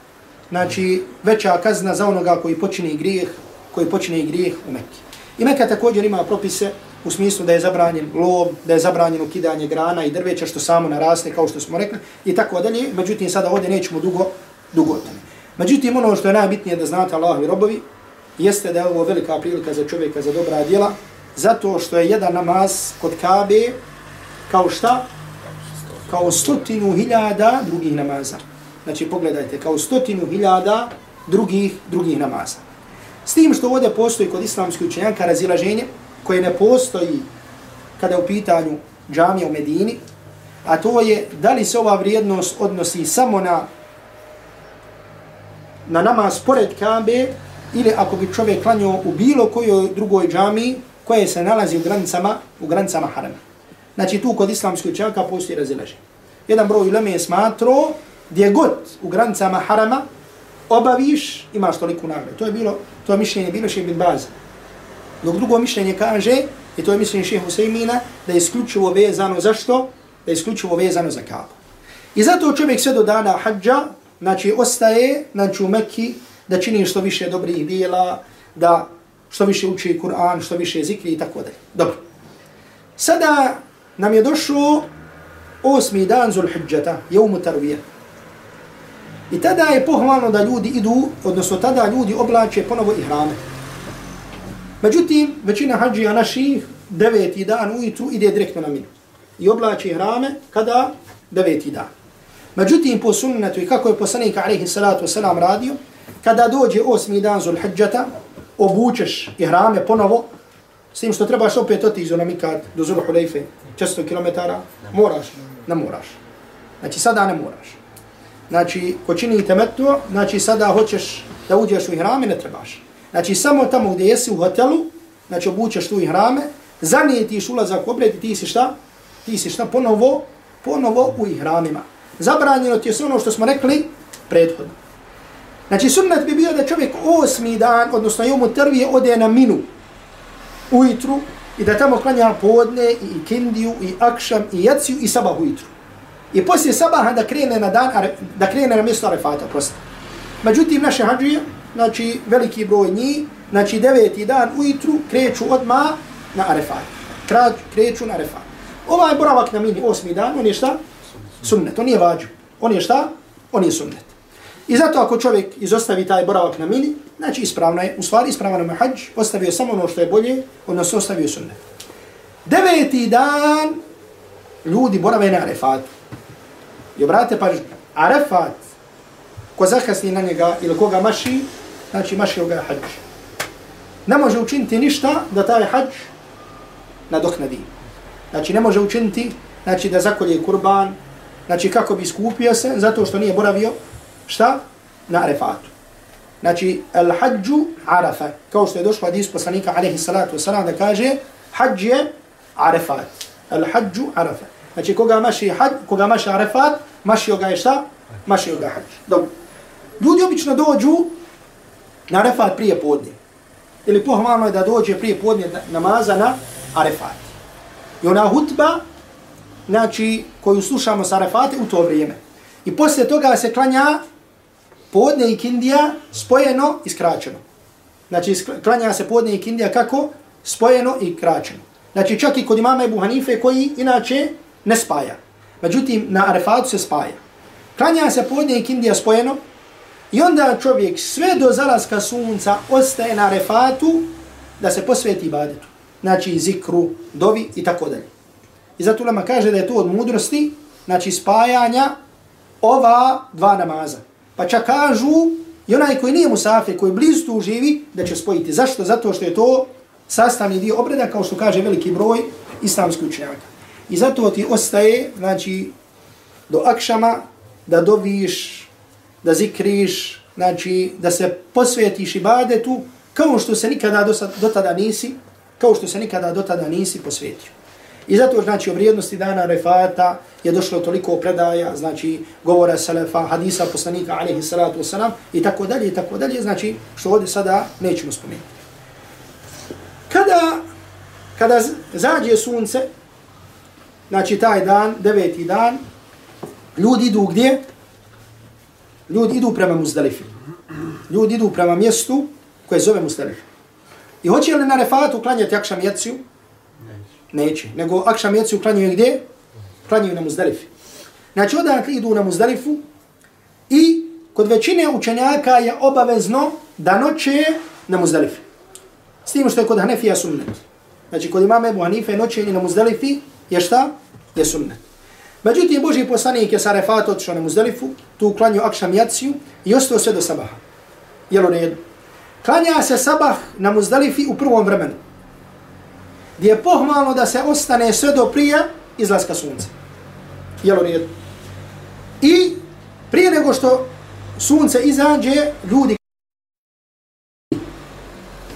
Znači, veća kazna za onoga koji počine grijeh, koji počine grijeh u Mekki. I Mekka također ima propise u smislu da je zabranjen lov, da je zabranjeno kidanje grana i drveća što samo naraste, kao što smo rekli, i tako dalje. Međutim, sada ovdje nećemo dugo, dugo o tome. Međutim, ono što je najbitnije da znate Allahovi robovi, jeste da je ovo velika prilika za čovjeka za dobra djela, zato što je jedan namaz kod Kabe kao šta? Kao stotinu hiljada drugih namaza. Znači, pogledajte, kao stotinu hiljada drugih, drugih namaza. S tim što ovdje postoji kod islamskih učenjaka razilaženje, koje ne postoji kada je u pitanju džamija u Medini, a to je da li se ova vrijednost odnosi samo na na namaz pored Kabe ili ako bi čovjek klanio u bilo kojoj drugoj džamiji koje se nalazi u granicama, u granicama harama. Znači tu kod islamskoj učenjaka postoji razilaženje. Jedan broj uleme je smatro gdje god u granicama harama obaviš, imaš toliku nagrade. To je bilo, to je mišljenje bilo še bin baza. Dok drugo mišljenje kaže, i to je mišljenje šeha Huseymina, da je isključivo vezano za što? Da je isključivo vezano za kabu. I zato čovjek sve do dana hađa, znači ostaje, znači u Mekki, da čini što više dobrih dijela, da što više uči Kur'an, što više zikri i tako dalje. Dobro. Sada nam je došao osmi dan Zulhidžeta, jevmu Tarvije. I tada je pohvalno da ljudi idu, odnosno tada ljudi oblače ponovo i hrame. Međutim, većina hađija naših deveti dan ujutru ide direktno na minu. I oblače hrame kada? Deveti dan. Međutim, po sunnetu i kako je poslanik alaihi salatu wasalam radio, kada dođe osmi dan zul obučeš ihrame ponovo, s tim što trebaš opet otići na mikad do Zulhulejfe, 400 km, moraš, ne moraš. Znači, sada ne moraš. Znači, ko čini temetu, znači sada hoćeš da uđeš u ihrame, ne trebaš. Znači, samo tamo gdje jesi u hotelu, znači obučeš tu ihrame, zanijetiš ulazak u obred ti si šta? Ti si šta ponovo, ponovo u ihramima. Zabranjeno ti je ono što smo rekli prethodno. Znači, sunnet bi bio da čovjek osmi dan, odnosno jomu trvije, ode na minu ujutru i da tamo klanja podne i ikindiju i akšam i jaciju i sabah ujutru. I poslije sabaha da krene na dan, da krene na mjesto arefata, prosto. Međutim, naše hađije, znači veliki broj njih, znači deveti dan ujutru kreću odma na Arefat. Krađ, kreću na Arefat. Ovaj boravak na mini osmi dan, on je šta? Sunnet, on je vađu. On je šta? On je sunnet. I zato ako čovjek izostavi taj boravak na mini, znači ispravno je, u stvari ispravno je hađ, ostavio samo ono što je bolje, odnosno ostavio sunnet. Deveti dan ljudi borave na Arefatu. I obrate pa Arefat, ko zakasni na njega ili koga maši, znači mašio ga hađ. Ne može učiniti ništa da taj hađ nadoknadi. Znači ne može učiniti znači da zakolje kurban, znači kako bi skupio se, zato što nije boravio, šta? Na arefatu. Znači, al hađu arafa, kao što je došlo hadis poslanika, alaihi salatu wasalam, da kaže, hađ je arefat. El hađu arafa. Znači, koga maši hađ, koga maši arefat, mašio ga je šta? Mašio ga hađ. Dobro. Ljudi obično dođu na Arefat prije podne. ili pohvalno je da dođe prije podne namaza na Arefat. I ona hutba, znači, koju slušamo sa Arefate u to vrijeme. I poslije toga se klanja podne i kindija spojeno i skraćeno. Znači, klanja se podne i kindija kako? Spojeno i kraćeno. Znači, čak i kod imama Ebu Hanife koji inače ne spaja. Međutim, na Arefatu se spaja. Klanja se podne i kindija spojeno i onda čovjek sve do zalaska sunca ostaje na Arefatu da se posveti ibadetu. Znači, zikru, dovi i tako dalje. I zato Lama kaže da je to od mudrosti, znači spajanja ova dva namaza. Pa čak kažu, i onaj koji nije musafir, koji blizu tu živi, da će spojiti. Zašto? Zato što je to sastavni dio obreda, kao što kaže veliki broj islamskih učenjaka. I zato ti ostaje, znači, do akšama, da doviš, da zikriš, znači, da se posvetiš ibadetu, kao što se nikada do, do tada nisi, kao što se nikada do tada nisi posvetio. I zato znači o vrijednosti dana refata je došlo toliko predaja, znači govora selefa, hadisa poslanika alejhi salatu vesselam i tako dalje i tako dalje, znači što ovdje sada nećemo spomenuti. Kada kada zađe sunce, znači taj dan, deveti dan, ljudi idu gdje? Ljudi idu prema Muzdalifi. Ljudi idu prema mjestu koje zove Muzdalifi. I hoće li na refatu klanjati akšam jeciju? Neće. Nego akša mjeci uklanjuju gdje? Uklanjuju na muzdalifi. Znači odakle idu na muzdalifu i kod većine učenjaka je obavezno da noće na muzdalifi. S tim što je kod Hanefija sunnet. Znači kod imame Ebu Hanife noćenje na muzdalifi je šta? Je sunnet. Međutim, Boži poslanik je sa refatu otišao na muzdalifu, tu uklanju akša i ostao sve do sabaha. Jel u redu? Klanja se sabah na muzdalifi u prvom vremenu gdje je pohvalno da se ostane sve do prije izlaska sunca. Jel u redu? I prije nego što sunce izađe, ljudi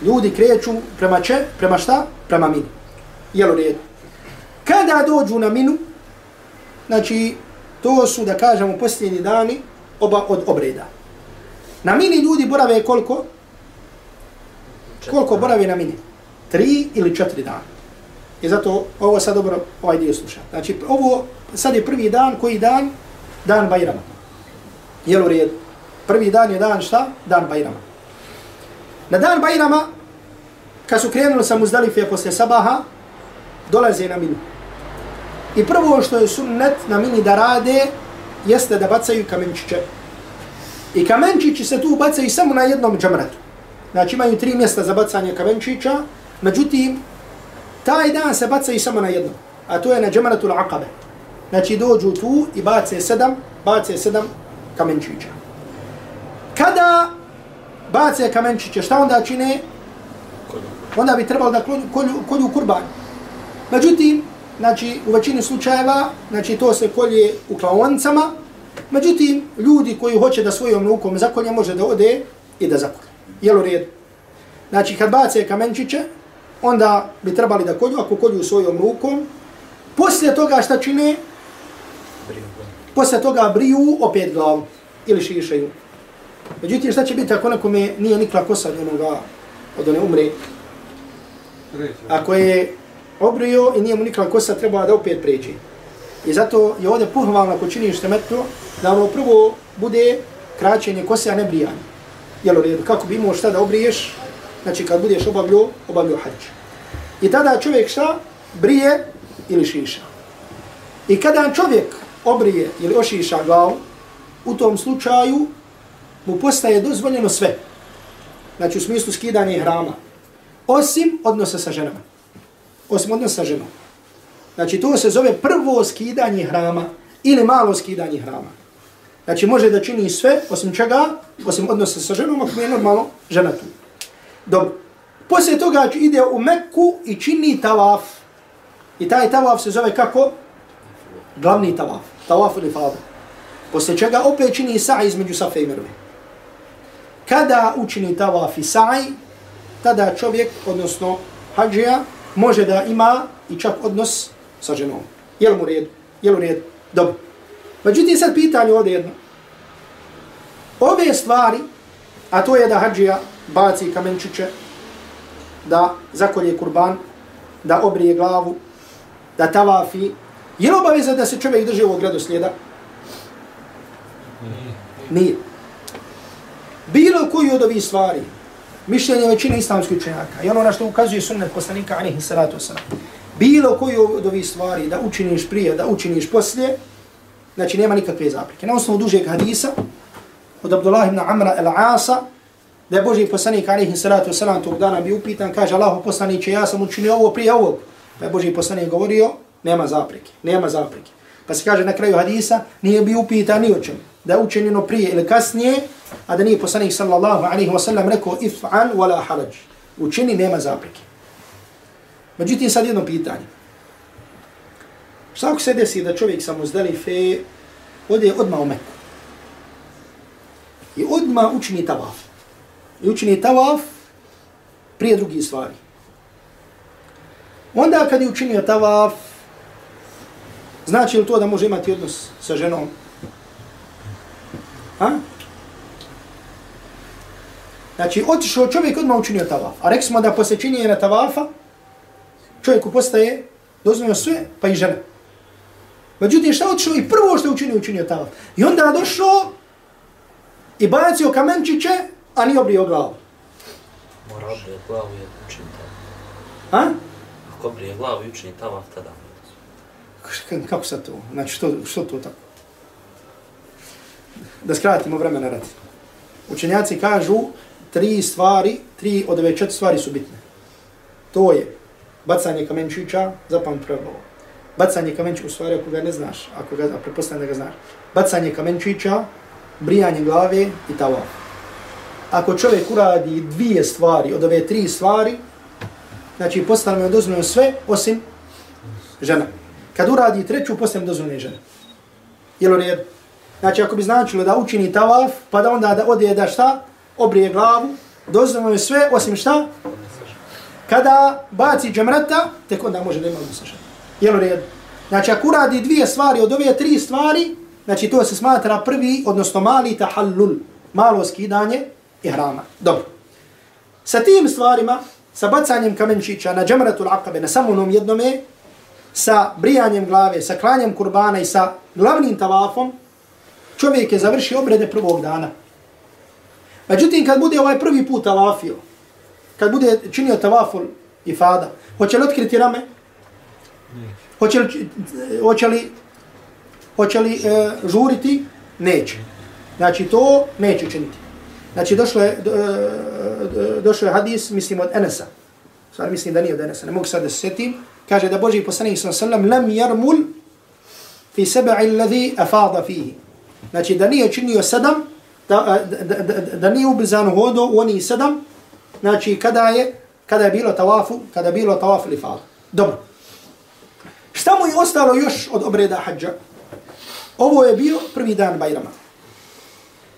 ljudi kreću prema če? Prema šta? Prema minu. Jel u redu? Kada dođu na minu, znači, to su, da kažemo, posljednji dani oba od obreda. Na mini ljudi borave koliko? Koliko borave na mini? Tri ili četiri dana. I zato ovo sad dobro ovaj dio sluša. Znači, ovo sad je prvi dan, koji dan? Dan Bajrama. Jel u redu? Prvi dan je dan šta? Dan Bajrama. Na dan Bajrama, kad su krenuli sa Muzdalife posle sabaha, dolaze na minu. I prvo što je sunnet na mini da rade, jeste da bacaju kamenčiće. I kamenčići se tu bacaju samo na jednom džamratu. Znači imaju tri mjesta za bacanje kamenčića, Međutim, taj dan se baca i samo na jedno, a to je na džemaratul aqabe. Znači dođu tu i bace sedam, bace sedam kamenčića. Kada bace kamenčiće, šta onda čine? Onda bi trebalo da kolju, kolju, kolju kurban. Međutim, znači, u većini slučajeva, znači, to se kolje u klaoncama, međutim, ljudi koji hoće da svojom rukom zakolje, može da ode i da zakolje. Jel u redu? Znači, kad bace kamenčiće, onda bi trebali da kolju, ako kolju svojom rukom. Poslije toga šta čine? Poslije toga briju opet glavu ili šišaju. Međutim, šta će biti ako nekome nije nikla kosa od onoga, od one umre? Ako je obrio i nije mu nikla kosa, treba da opet pređe. I zato je ovdje pohvalno ako činiš temetno, da ono prvo bude kraćenje kose, a ne brijanje. Jel u redu? Kako bi imao šta da obriješ, znači kad budeš obavljio, obavljio hađ. I tada čovjek šta? Brije ili šiša. I kada čovjek obrije ili ošiša glavu, u tom slučaju mu postaje dozvoljeno sve. Znači u smislu skidanja hrama. Osim odnosa sa ženama. Osim odnosa sa ženom. Znači to se zove prvo skidanje hrama ili malo skidanje hrama. Znači može da čini sve, osim čega, osim odnosa sa ženom, ako je normalno žena tu. Dobro. Poslije toga ide u Mekku i čini tavaf. I taj tavaf se zove kako? Glavni tavaf. Tavaf ili fada. Poslije čega opet čini sa'j između Safe i Merve. Kada učini tavaf i sa'j, tada čovjek, odnosno hađija, može da ima i čak odnos sa ženom. Jel mu red? Jel u red? Dobro. Međutim, sad pitanje ovdje jedno. Ove stvari, a to je da hađija baci kamenčiće, da zakolje kurban, da obrije glavu, da tavafi. Je li obaveza da se čovjek drži ovog redoslijeda? Nije. Bilo koju od ovih stvari, mišljenje većine islamskih učenjaka, i ono na što ukazuje sunnet poslanika, alihi salatu wasalam, bilo koju od ovih stvari da učiniš prije, da učiniš poslije, znači nema nikakve zapreke. Na osnovu dužeg hadisa, od Abdullah ibn Amra el-Asa, da je Boži poslanik alaihi salatu wasalam tog dana bi upitan, kaže Allah poslaniće, ja sam učinio ovo prije ovog. Pa je Boži poslanik govorio, nema zapreke, nema zapreke. Pa se kaže na kraju hadisa, nije bi upitan ni o čemu. da je učinjeno prije ili kasnije, a da nije poslanik sallallahu alaihi wasallam rekao, if'an wala haraj. Učini, nema zapreke. Međutim, sad jedno pitanje. Šta ako se desi da čovjek samo Muzdalife fe, ode odmah u Meku? I odma učini tavaf i učini tavaf prije drugih stvari. Onda kad je učinio tavaf, znači li to da može imati odnos sa ženom? Ha? Znači, otišao čovjek odmah učinio tavaf. A rekli smo da posle činjenja tavafa, čovjeku postaje dozvoljeno sve, pa i žena. Međutim, šta otišao i prvo što je učinio, učinio tavaf. I onda došao i bacio kamenčiće a nije obrio glavu. Mora obrije glavu i učini tavaf. Ha? Ako obrije glavu i učini tavaf, tada. Kako sad to? Znači, što, što to tako? Da skratimo vremena radi. Učenjaci kažu tri stvari, tri od ove četiri stvari su bitne. To je bacanje kamenčića, zapam prvo. Bacanje kamenčića, u stvari ako ga ne znaš, ako ga, prepostavljam da ga znaš. Bacanje kamenčića, brijanje glave i tavaf ako čovjek uradi dvije stvari od ove tri stvari, znači postane mu dozvoljeno sve osim žena. Kad uradi treću, postane mu dozvoljeno žena. Jel u redu? Znači ako bi značilo da učini tavaf, pa da onda da ode da šta, obrije glavu, dozvoljeno je sve osim šta, kada baci džemrata, tek onda može da ima odnosno žena. Jel u redu? Znači ako uradi dvije stvari od ove tri stvari, znači to se smatra prvi, odnosno mali tahallul, malo skidanje, ihrama. Dobro. Sa tim stvarima, sa bacanjem kamenčića na džemratul akabe, na samonom jednome, sa brijanjem glave, sa klanjem kurbana i sa glavnim tavafom, čovjek je završio obrede prvog dana. Međutim, kad bude ovaj prvi put tavafio, kad bude činio tavaful i fada, hoće li otkriti rame? Hoće li, hoće li, hoće li e, žuriti? Neće. Znači, to neće učiniti. Znači, došlo je, do, e, do, došlo je hadis, mislim, od Enesa. Stvar, mislim da nije od Enesa, ne mogu sad da se setim. Kaže da Boži poslanik sallam sallam, lam jarmul fi sab'i alladhi afada fihi. Znači, da nije činio sedam, da, da, da, da, da nije ubrzano hodo u oni sedam, znači, kada je, kada je bilo tawafu, kada je bilo tawafu ili fada. Dobro. Šta mu je ostalo još od obreda hađa? Ovo je bio prvi dan Bajrama.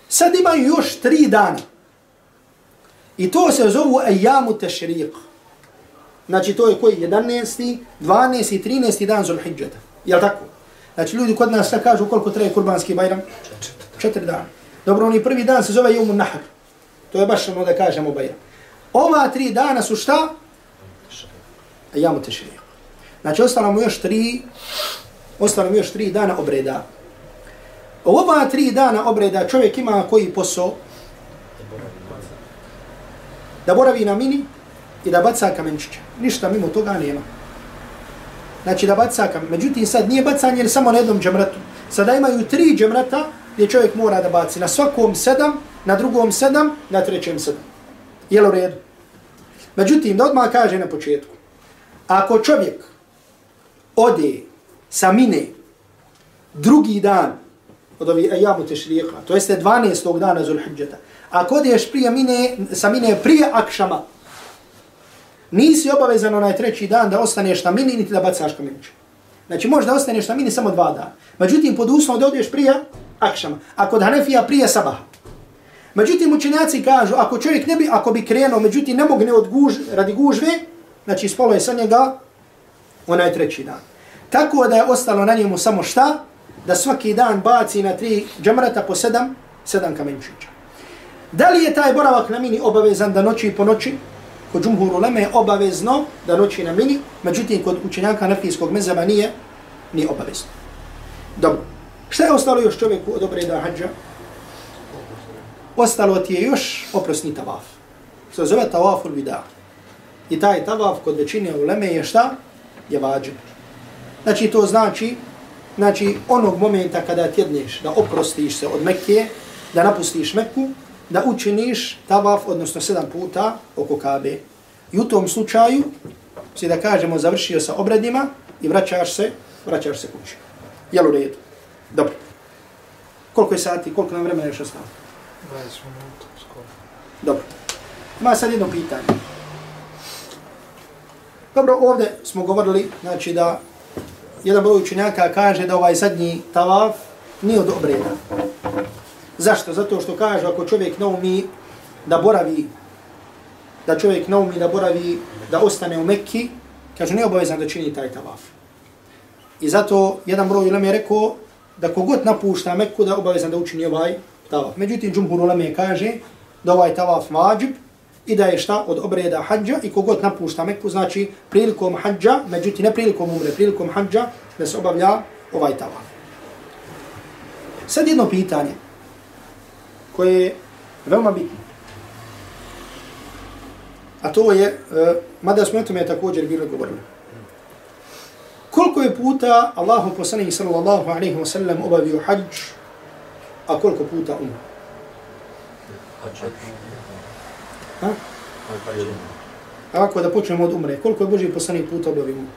Sad imaju još tri dana. I to se zovu ajamu tešriq. Znači to je koji 11. 12. i 13. dan Zulhidžeta. Jel tako? Znači ljudi kod nas sad kažu koliko traje kurbanski bajram? Četiri dana. Dobro, oni prvi dan se zove jumu Nahar. To je baš ono da kažemo bajram. Ova tri dana su šta? Ajamu tešriq. Znači ostalo mu još tri, ostalo mu još tri dana obreda. Ova tri dana obreda čovjek ima koji posao? Da boravi na mini i da baca kamenčića. Ništa mimo toga nema. Znači da baca kamen. Međutim sad nije bacanje samo na jednom džemratu. Sada imaju tri džemrata gdje čovjek mora da baci. Na svakom sedam, na drugom sedam, na trećem sedam. Jel u redu? Međutim, da odmah kaže na početku. Ako čovjek ode sa mine drugi dan od ovih ajamu tešrika, to jeste 12. dana Zulhidžeta. Ako odješ prije mine, sa mine prije akšama, nisi obavezan onaj treći dan da ostaneš na mini, niti da bacaš kamenić. Znači možda ostaneš na mini samo dva dana. Međutim, pod uslovom da odeš prije akšama. A kod Hanefija prije sabaha. Međutim, učenjaci kažu, ako čovjek ne bi, ako bi krenuo, međutim, ne mogne od guž, radi gužve, znači spolo je sa njega onaj treći dan. Tako da je ostalo na njemu samo šta? Da svaki dan baci na tri džemrata po sedam, sedam kamenčića. Da li je taj boravak na mini obavezan da noći po noći? kod džumhuru leme je obavezno da noći na mini, međutim kod učenjaka nafijskog mezaba nije, nije obavezno. Dobro. Šta je ostalo još čovjeku od obreda hađa? Ostalo ti je još oprosni tavaf. Što zove tavaf ul vida. I taj tavaf kod većine uleme je šta? Je vađen. Znači to znači, znači onog momenta kada tjedneš da oprostiš se od Mekke, da napustiš Mekku, da učiniš tavaf, odnosno sedam puta oko Kabe. I u tom slučaju, si da kažemo, završio sa obredima i vraćaš se, vraćaš se kući. Jel u redu? Dobro. Koliko je sati, koliko nam vremena još ostalo? 20 minuta, skoro. Dobro. Ima sad jedno pitanje. Dobro, ovdje smo govorili, znači da jedan broj učenjaka kaže da ovaj zadnji tavaf nije od obreda. Zašto? Zato što kaže ako čovjek naumi da boravi, da čovjek naumi da boravi, da ostane u Mekki, kaže nije obavezan da čini taj tavaf. I zato jedan broj ulema je rekao da kogod napušta Mekku da obavezan da učini ovaj tavaf. Međutim, džumhur ulema kaže da ovaj tavaf vađib i da je šta od obreda hađa i kogod napušta Meku, znači prilikom hađa, međutim ne prilikom umre, prilikom hađa da se obavlja ovaj tavaf. Sad jedno pitanje koje je veoma bitno. A to je, e, mada smo o tome također bilo govorili. Koliko je puta Allahu poslanih sallallahu alaihi wa sallam obavio hađ, a koliko puta umro? Ha? Ako da počnemo od umre, koliko je Boži poslanik puta obavio umre?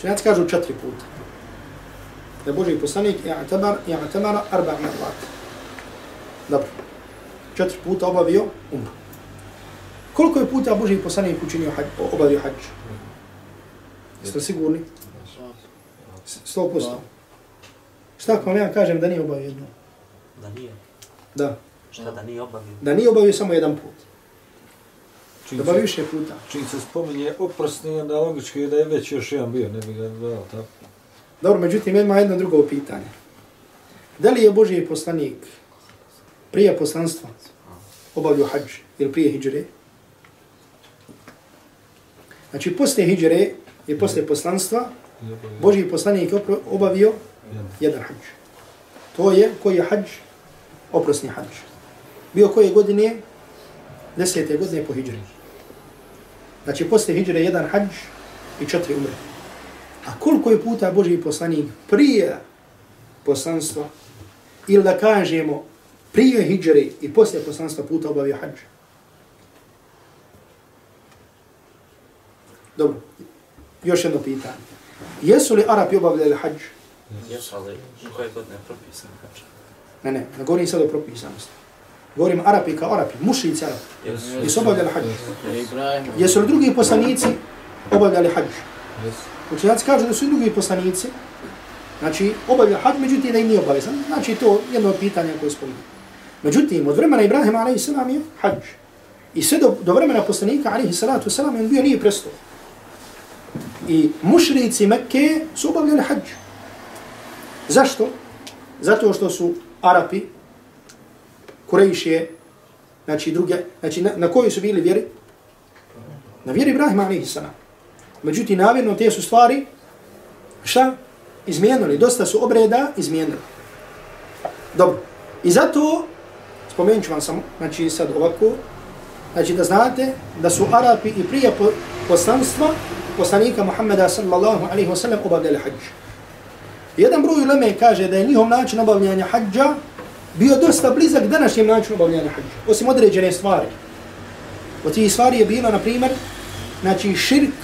Čenjaci kažu četiri puta. Da je Boži poslanik i'tabar, i'tamara arba marvat. Dobro. Četiri puta obavio umre. Koliko je puta Boži poslanik učinio hađ, obavio hađ? Jeste sigurni? Sto posto. Šta ako ja kažem da nije obavio jedno? Da nije. Da. Šta da nije obavio? Da nije obavio samo jedan put. Čim Da obavio više puta. čim se spominje oprosni, onda logički je da je već još jedan bio, ne bi ga dao, tako? Dobro, međutim, ima jedno drugo pitanje. Da li je Božji poslanik prije poslanstva obavio hađ ili prije hijđre? Znači, poslije hijđre i poslije poslanstva, I obavio Božji poslanik je obavio jedan. jedan hađ. To je koji je hađ? Oprosni hađ. Bio koje godine? Desete godine po hijđri. Znači, poslije hijđre jedan hađ i četiri umre. A koliko je puta Božji poslanik prije poslanstva, ili da kažemo prije hijđre i poslije poslanstva puta obavio hađ? Dobro, još jedno pitanje. Jesu li Arapi obavljali hađ? Jesu, ali koje godine je propisan hađ? Ne, ne, ne govorim sad o propisanosti. Govorim Arapi kao Arapi, mušnici Arapi. Jesu. Jesu obavljali hađ? Jesu li drugi poslanici obavljali hađ? Yes. Učenjaci kažu da su i drugi poslanici, znači obavljali hađ, međutim da im nije obavezan. Znači to jedno od pitanja koje spominje. Međutim, od vremena Ibrahima a.s. je hađ. I sve do, do vremena poslanika a.s. on bio nije presto. I mušrici Mekke su obavljali hađ. Zašto? Zato što su Arapi, Kurejšije, znači druge, znači na, na kojoj su bili vjeri? Na vjeri Ibrahima a.s. Međutim, namjerno te su stvari, šta? Izmijenili, dosta su obreda izmijenili. Dobro. I zato, spomenut ću vam samo, znači sad ovako, znači da znate da su Arapi i prije poslanstva poslanika Muhammeda sallallahu alaihi wa sallam obavljali hađ. Jedan broj uleme kaže da je njihov način obavljanja hađa bio dosta blizak današnjem načinu obavljanja hađa, osim određene stvari. Od tih stvari je bilo, na primjer, znači širk,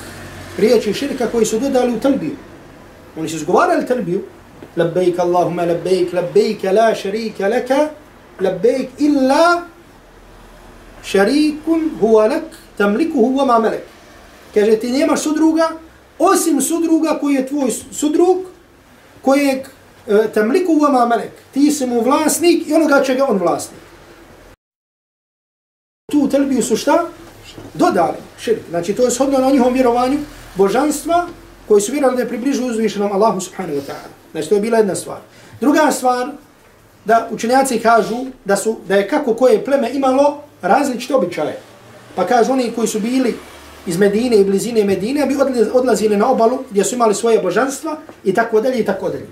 riječi širka koji su dodali u talbiju. Oni su izgovarali talbiju, labejk Allahumma labejk, labbaik la šarika laka, labejk illa šarikun huwa lak, tamliku huwa ma melek. Kaže, ti nemaš sudruga, osim sudruga koji je tvoj sudrug, kojeg E, temliku vama wa malak. Ti si mu vlasnik i onoga čega on vlasnik. Tu telbiju su šta? Dodali širk. Znači, to je shodno na njihovom vjerovanju božanstva koji su vjerovali da je približu uzvišenom Allahu subhanahu wa ta'ala. Znači, to je bila jedna stvar. Druga stvar, da učenjaci kažu da su da je kako koje pleme imalo različite običaje. Pa kažu oni koji su bili iz Medine i blizine Medine, bi odlazili na obalu gdje su imali svoje božanstva i tako dalje i tako dalje.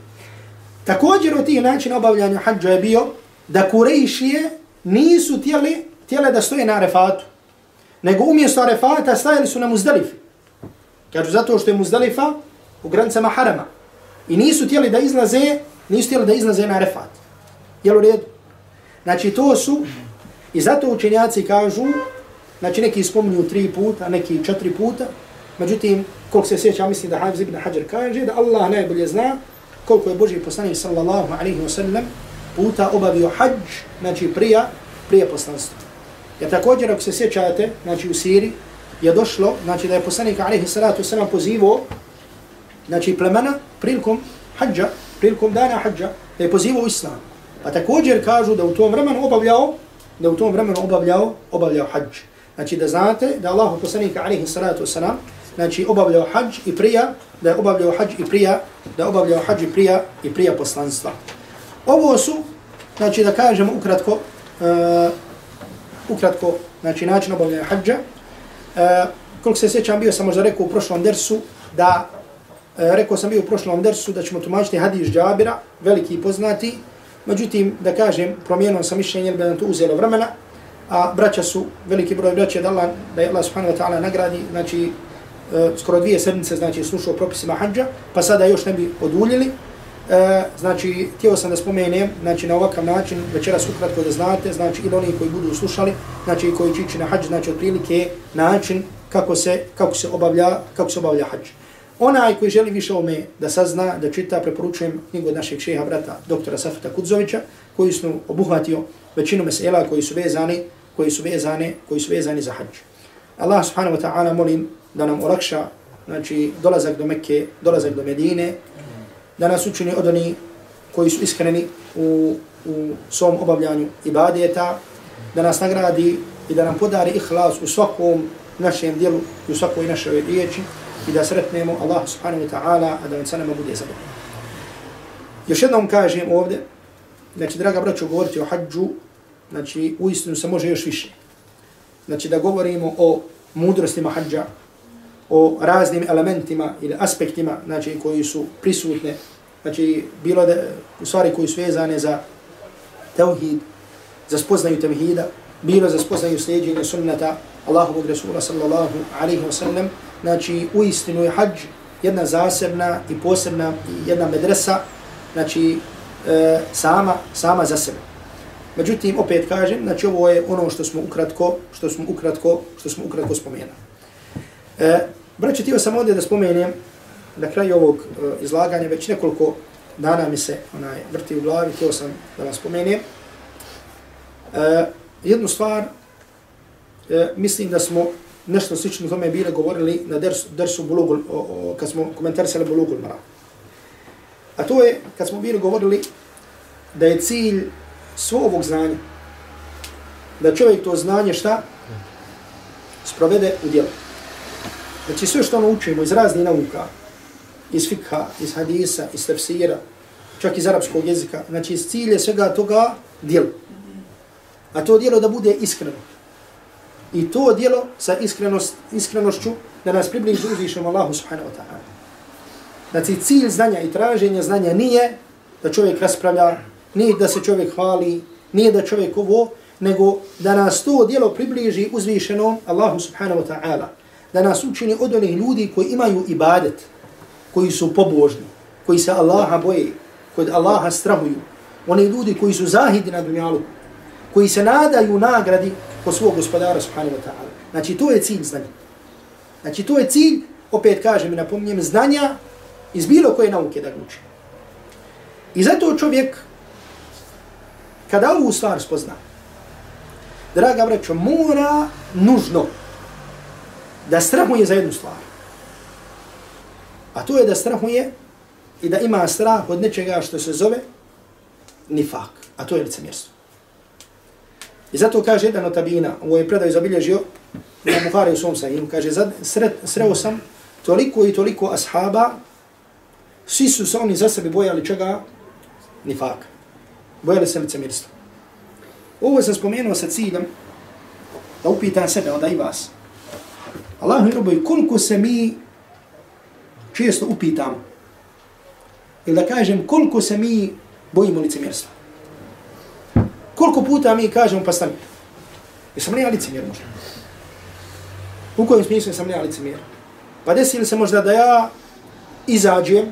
Također od tih načina obavljanja hađa je bio da Kurejšije nisu tijeli, tijele da stoje na Arefatu, nego umjesto Arefata stajali su na Muzdalifi. Kažu zato što je Muzdalifa u granicama Harama. I nisu tijeli da izlaze, nisu tijeli da izlaze na Arefat. Jel u redu? Znači to su, i zato učenjaci kažu, znači neki spominju tri puta, neki četiri puta, međutim, koliko se sjeća, mislim da Hafiz ibn Hajar kaže, da Allah najbolje zna koliko je Boži poslanik sallallahu alaihi wa sallam puta obavio hađ, znači prija, prije poslanstva. Ja također, ako se sjećate, znači u Siri, je došlo, znači da je poslanik alaihi salatu sallam pozivo, znači plemena prilikom hađa, prilikom dana hađa, da je pozivo islam. Pa također kažu da u tom vremenu obavljao, da u tom vremenu obavljao, obavljao hađ. Znači da znate da Allah poslanik alaihi salatu sallam, znači obavljao hađ i prija, da je obavljao hađ i prija, da je obavljao hađ i prija i prija poslanstva. Ovo su, znači da kažemo ukratko, uh, ukratko, znači način obavljanja hađa. Uh, koliko se sjećam, bio sam možda rekao u prošlom dersu, da, eh, rekao sam bio u prošlom dersu da ćemo tumačiti hadis Džabira, veliki i poznati, međutim, da kažem, promijenom sam mišljenje, jer bi nam to uzelo vremena, a braća su, veliki broj braća, da Allah, da je Allah subhanahu wa ta'ala nagradi, znači, E, skoro dvije sedmice, znači, slušao propisima hađa, pa sada još ne bi oduljili, E, znači, htio sam da spomenem, znači, na ovakav način, večeras ukratko da znate, znači, ili oni koji budu slušali, znači, i koji će ići na hađ, znači, otprilike način kako se, kako se obavlja, kako se obavlja hađ. Onaj koji želi više ome da sazna, da čita, preporučujem knjigu od našeg šeha brata, doktora Safeta Kudzovića, koji su obuhvatio većinu mesela koji su vezani, koji su vezani, koji su vezani za hađ. Allah subhanahu wa ta'ala molim da nam olakša, znači, dolazak do Mekke, dolazak do Medine, da nas učini od oni koji su iskreni u, u svom obavljanju ibadeta, da nas nagradi i da nam podari ihlas u svakom našem dijelu i u svakoj našoj riječi i da sretnemo Allah subhanahu wa ta'ala, a da vam sa nama bude zadovoljno. Još jednom kažem ovdje, znači, draga braćo, govoriti o hađu, znači, u istinu se može još više. Znači, da govorimo o mudrostima hađa, o raznim elementima ili aspektima znači, koji su prisutne, znači bilo da, u stvari koji su vezane za tevhid, za spoznaju tevhida, bilo za spoznaju sljeđenja sunnata Allahovog Resula sallallahu alaihi wa sallam, znači u istinu je hađ jedna zasebna i posebna jedna medresa, znači e, sama, sama za sebe. Međutim, opet kažem, znači ovo je ono što smo ukratko, što smo ukratko, što smo ukratko spomenuli. E, Braće, tio sam ovdje da spomenem na kraju ovog uh, izlaganja, već nekoliko dana mi se onaj, vrti u glavi, tio sam da vam spomenem. Uh, jednu stvar, uh, mislim da smo nešto slično tome bile govorili na dersu, dersu Bulugul, o, o, kad smo komentarisali Bulugul Mara. A to je, kad smo bili govorili da je cilj svo ovog znanja, da čovjek to znanje šta? Sprovede u djelu. Znači sve što ono učimo iz raznih nauka, iz fikha, iz hadisa, iz tefsira, čak iz arapskog jezika, znači iz cilje svega toga djelo. A to djelo da bude iskreno. I to djelo sa iskrenost, iskrenošću da nas približi uzvišom Allahu subhanahu wa ta'ala. Znači cilj znanja i traženja znanja nije da čovjek raspravlja, nije da se čovjek hvali, nije da čovjek ovo, nego da nas to djelo približi uzvišenom Allahu subhanahu wa ta'ala da nas učini od onih ljudi koji imaju ibadet, koji su pobožni, koji se Allaha boje, koji Allaha strahuju, oni ljudi koji su zahidi na dunjalu, koji se nadaju nagradi po svog gospodara subhanahu wa ta'ala. Znači to je cilj znanja. Znači to je cilj, opet kažem i napomnjem, znanja iz bilo koje nauke da uči. I zato čovjek, kada ovu stvar spozna, draga vrećo, mora nužno da strahuje za jednu stvar. A to je da strahuje i da ima strah od nečega što se zove nifak. A to je licemjerstvo. I zato kaže jedan od tabina, ovo je predaj zabilježio, na Buhari u svom sajinu, kaže, sred, sreo sam toliko i toliko ashaba, svi su se oni za sebe bojali čega? Nifak. Bojali se licemjerstva. Ovo sam spomenuo sa ciljem da upitam sebe, onda i vas. Allah mi robovi, koliko se mi često upitamo, ili da kažem, koliko se mi bojimo licemjerstva. Koliko puta mi kažemo, pa stani, jesam li ja licemjer možda? U kojem smislu sam li ja licemjer? Pa desi li se možda da ja izađem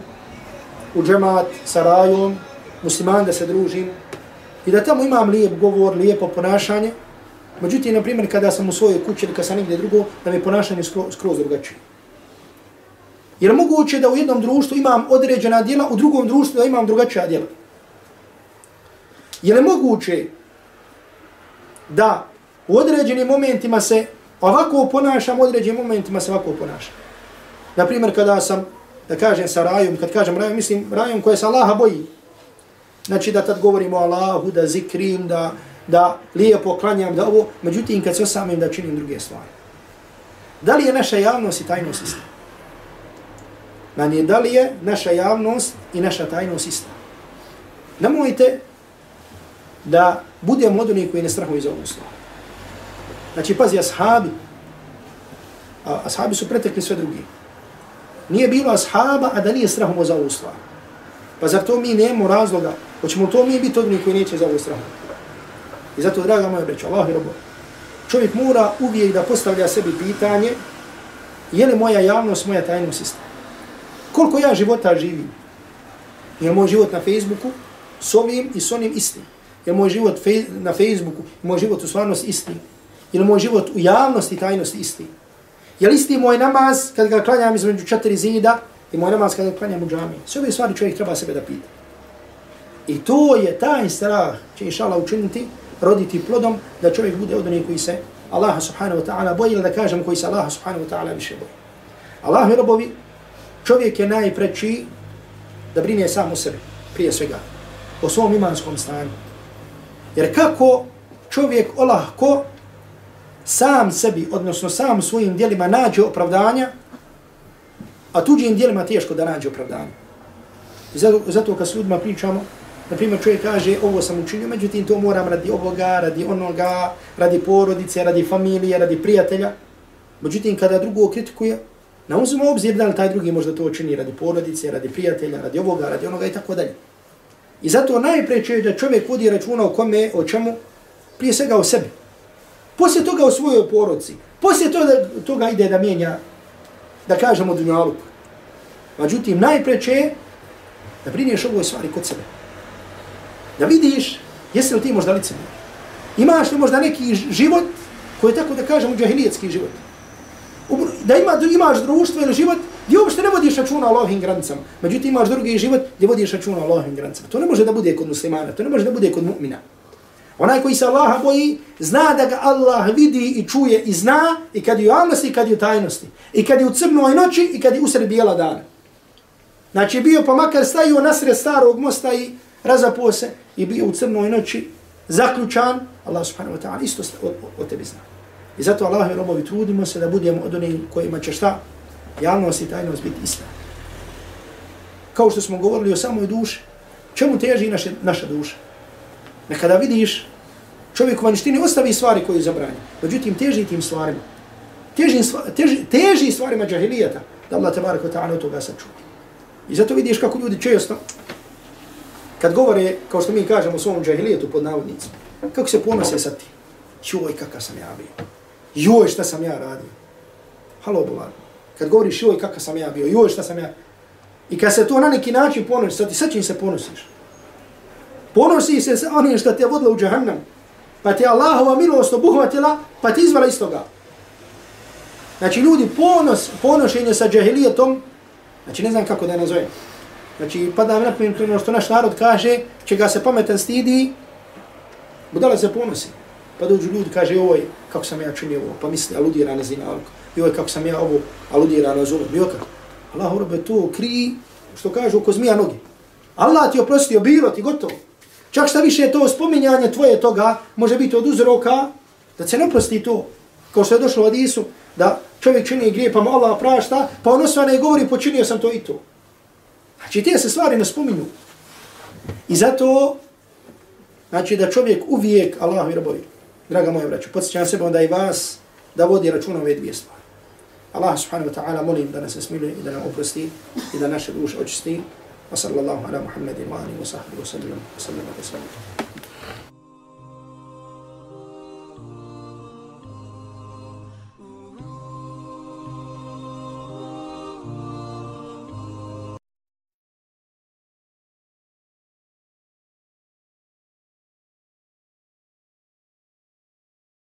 u džemat sa rajom, musliman da se družim, i da tamo imam lijep govor, lijepo ponašanje, međutim, na primjer, kada sam u svojoj kući ili kada sam negdje drugo, da mi ponašanje skroz, skroz drugačije. Jer moguće da u jednom društvu imam određena djela, u drugom društvu da imam drugačija djela. Je li moguće da u određenim momentima se ovako ponašam, u određenim momentima se ovako ponašam? Na primjer, kada sam, da kažem sa rajom, kad kažem rajom, mislim rajom koje se Allaha boji. Znači da tad govorimo o Allahu, da zikrim, da, da lijepo klanjam, da ovo, međutim kad se osamim da činim druge stvari. Da li je naša javnost i tajnost ista? Manje, da li je naša javnost i naša tajnost ista? Nemojte da budemo od onih koji ne strahuju za ovu stvar. Znači, pazi, ashabi, a, ashabi su pretekli sve drugi. Nije bilo ashaba, a da nije strahom za ovu stvar. Pa zar to mi nemamo razloga? Hoćemo to mi biti od onih koji neće za ovu strahovati? I zato, draga moja breća, Allah i robo, čovjek mora uvijek da postavlja sebi pitanje je li moja javnost, moja tajnost sistemu? Koliko ja života živim? Je moj život na Facebooku s ovim i s onim istim? Je moj život fej na Facebooku, moj život u stvarnosti isti? Je moj život u javnosti i tajnosti isti? Je li isti moj namaz kad ga klanjam između četiri zida i moj namaz kad ga klanjam u džami? Sve ove stvari čovjek treba sebe da pita. I to je taj strah će inšala učiniti, roditi plodom da čovjek bude od onih koji se Allaha subhanahu wa ta'ala boji ili da kažem koji se Allaha subhanahu wa ta'ala više boji. Allah mi robovi, čovjek je najpreći da brine sam o sebi, prije svega, o svom imanskom stanju. Jer kako čovjek olahko sam sebi, odnosno sam svojim dijelima nađe opravdanja, a tuđim dijelima teško da nađe opravdanja. I zato, zato kad s ljudima pričamo, Naprimjer, čovjek kaže ovo sam učinio, međutim to moram radi ovoga, radi onoga, radi porodice, radi familije, radi prijatelja. Međutim kada drugo kritikuje, na uzimo obzir da li taj drugi možda to čini radi porodice, radi prijatelja, radi ovoga, radi onoga i tako dalje. I zato najpreće je da čovjek vodi računa o kome, o čemu, prije svega o sebi. Poslije toga o svojoj porodici. Poslije toga, toga ide da mijenja, da kažemo dunjaluku. Međutim, najpreće je da brineš ovoj stvari kod sebe. Da vidiš, jesi li ti možda licemir? Imaš li možda neki život koji je tako da kažemo džahilijetski život? Da ima, imaš društvo ili život gdje uopšte ne vodiš računa o Allahovim granicama. Međutim, imaš drugi život gdje vodiš računa o Allahovim granicama. To ne može da bude kod muslimana, to ne može da bude kod mu'mina. Onaj koji se Allaha boji, zna da ga Allah vidi i čuje i zna i kad je u javnosti i kad je u tajnosti. I kad je u crnoj noći i kad je usred bijela dana. Znači bio pa makar staju nasred starog mosta i razapuo se i bio u crnoj noći zaključan, Allah subhanahu wa ta'ala isto o, o, o tebi zna. I zato Allahovi robovi trudimo se da budemo od onih kojima će šta? Javnost i tajnost biti ista. Kao što smo govorili o samoj duši, čemu teži naše, naša duša? Nekada vidiš čovjek u vanštini ostavi stvari koje je zabranio. Međutim, teži tim stvarima. Teži, teži, teži stvarima džahilijata da Allah tabarak wa ta'ala od toga sačuva. I zato vidiš kako ljudi često kad govore, kao što mi kažemo u svom džahilijetu pod navodnicima, kako se ponose sa ti? Joj, kakav sam ja bio. Joj, šta sam ja radio. Halo, bolan. Kad govoriš joj, kakav sam ja bio. Joj, šta sam ja. I kad se to na neki način ponosi, sad, sad čim se ponosiš. Ponosi se sa onim što te vodilo u džahannam. Pa ti Allahova milost obuhvatila, pa ti izvala iz toga. Znači, ljudi, ponos, ponošenje sa džahilijetom, znači, ne znam kako da je nazovem. Znači, pada na pamet ono što naš narod kaže, će ga se pametan stidi, budala se ponosi. Pa dođu ljudi, kaže, oj, kako sam ja činio ovo, pa misli, aludira na zinalku. je kako sam ja ovo, aludira na zulom. Joj, kako? Allah urobe to kri, što kažu, ko zmija nogi. Allah ti oprostio, bilo ti, gotovo. Čak šta više to spominjanje tvoje toga, može biti od uzroka, da se ne prosti to. Kao što je došlo od Isu, da čovjek čini grije, pa mu Allah prašta, pa ono sve ne govori, počinio sam to i to. Znači, te se stvari ne spominju. I zato, znači, da čovjek uvijek, Allah i robovi, draga moja braću, podsjećam sebe onda i vas da vodi računa ove dvije stvari. Allah subhanahu wa ta'ala molim da nas smiluje i da nam oprosti i da naše duše očisti. Wa sallallahu ala Muhammedin wa alihi wa sahbihi wa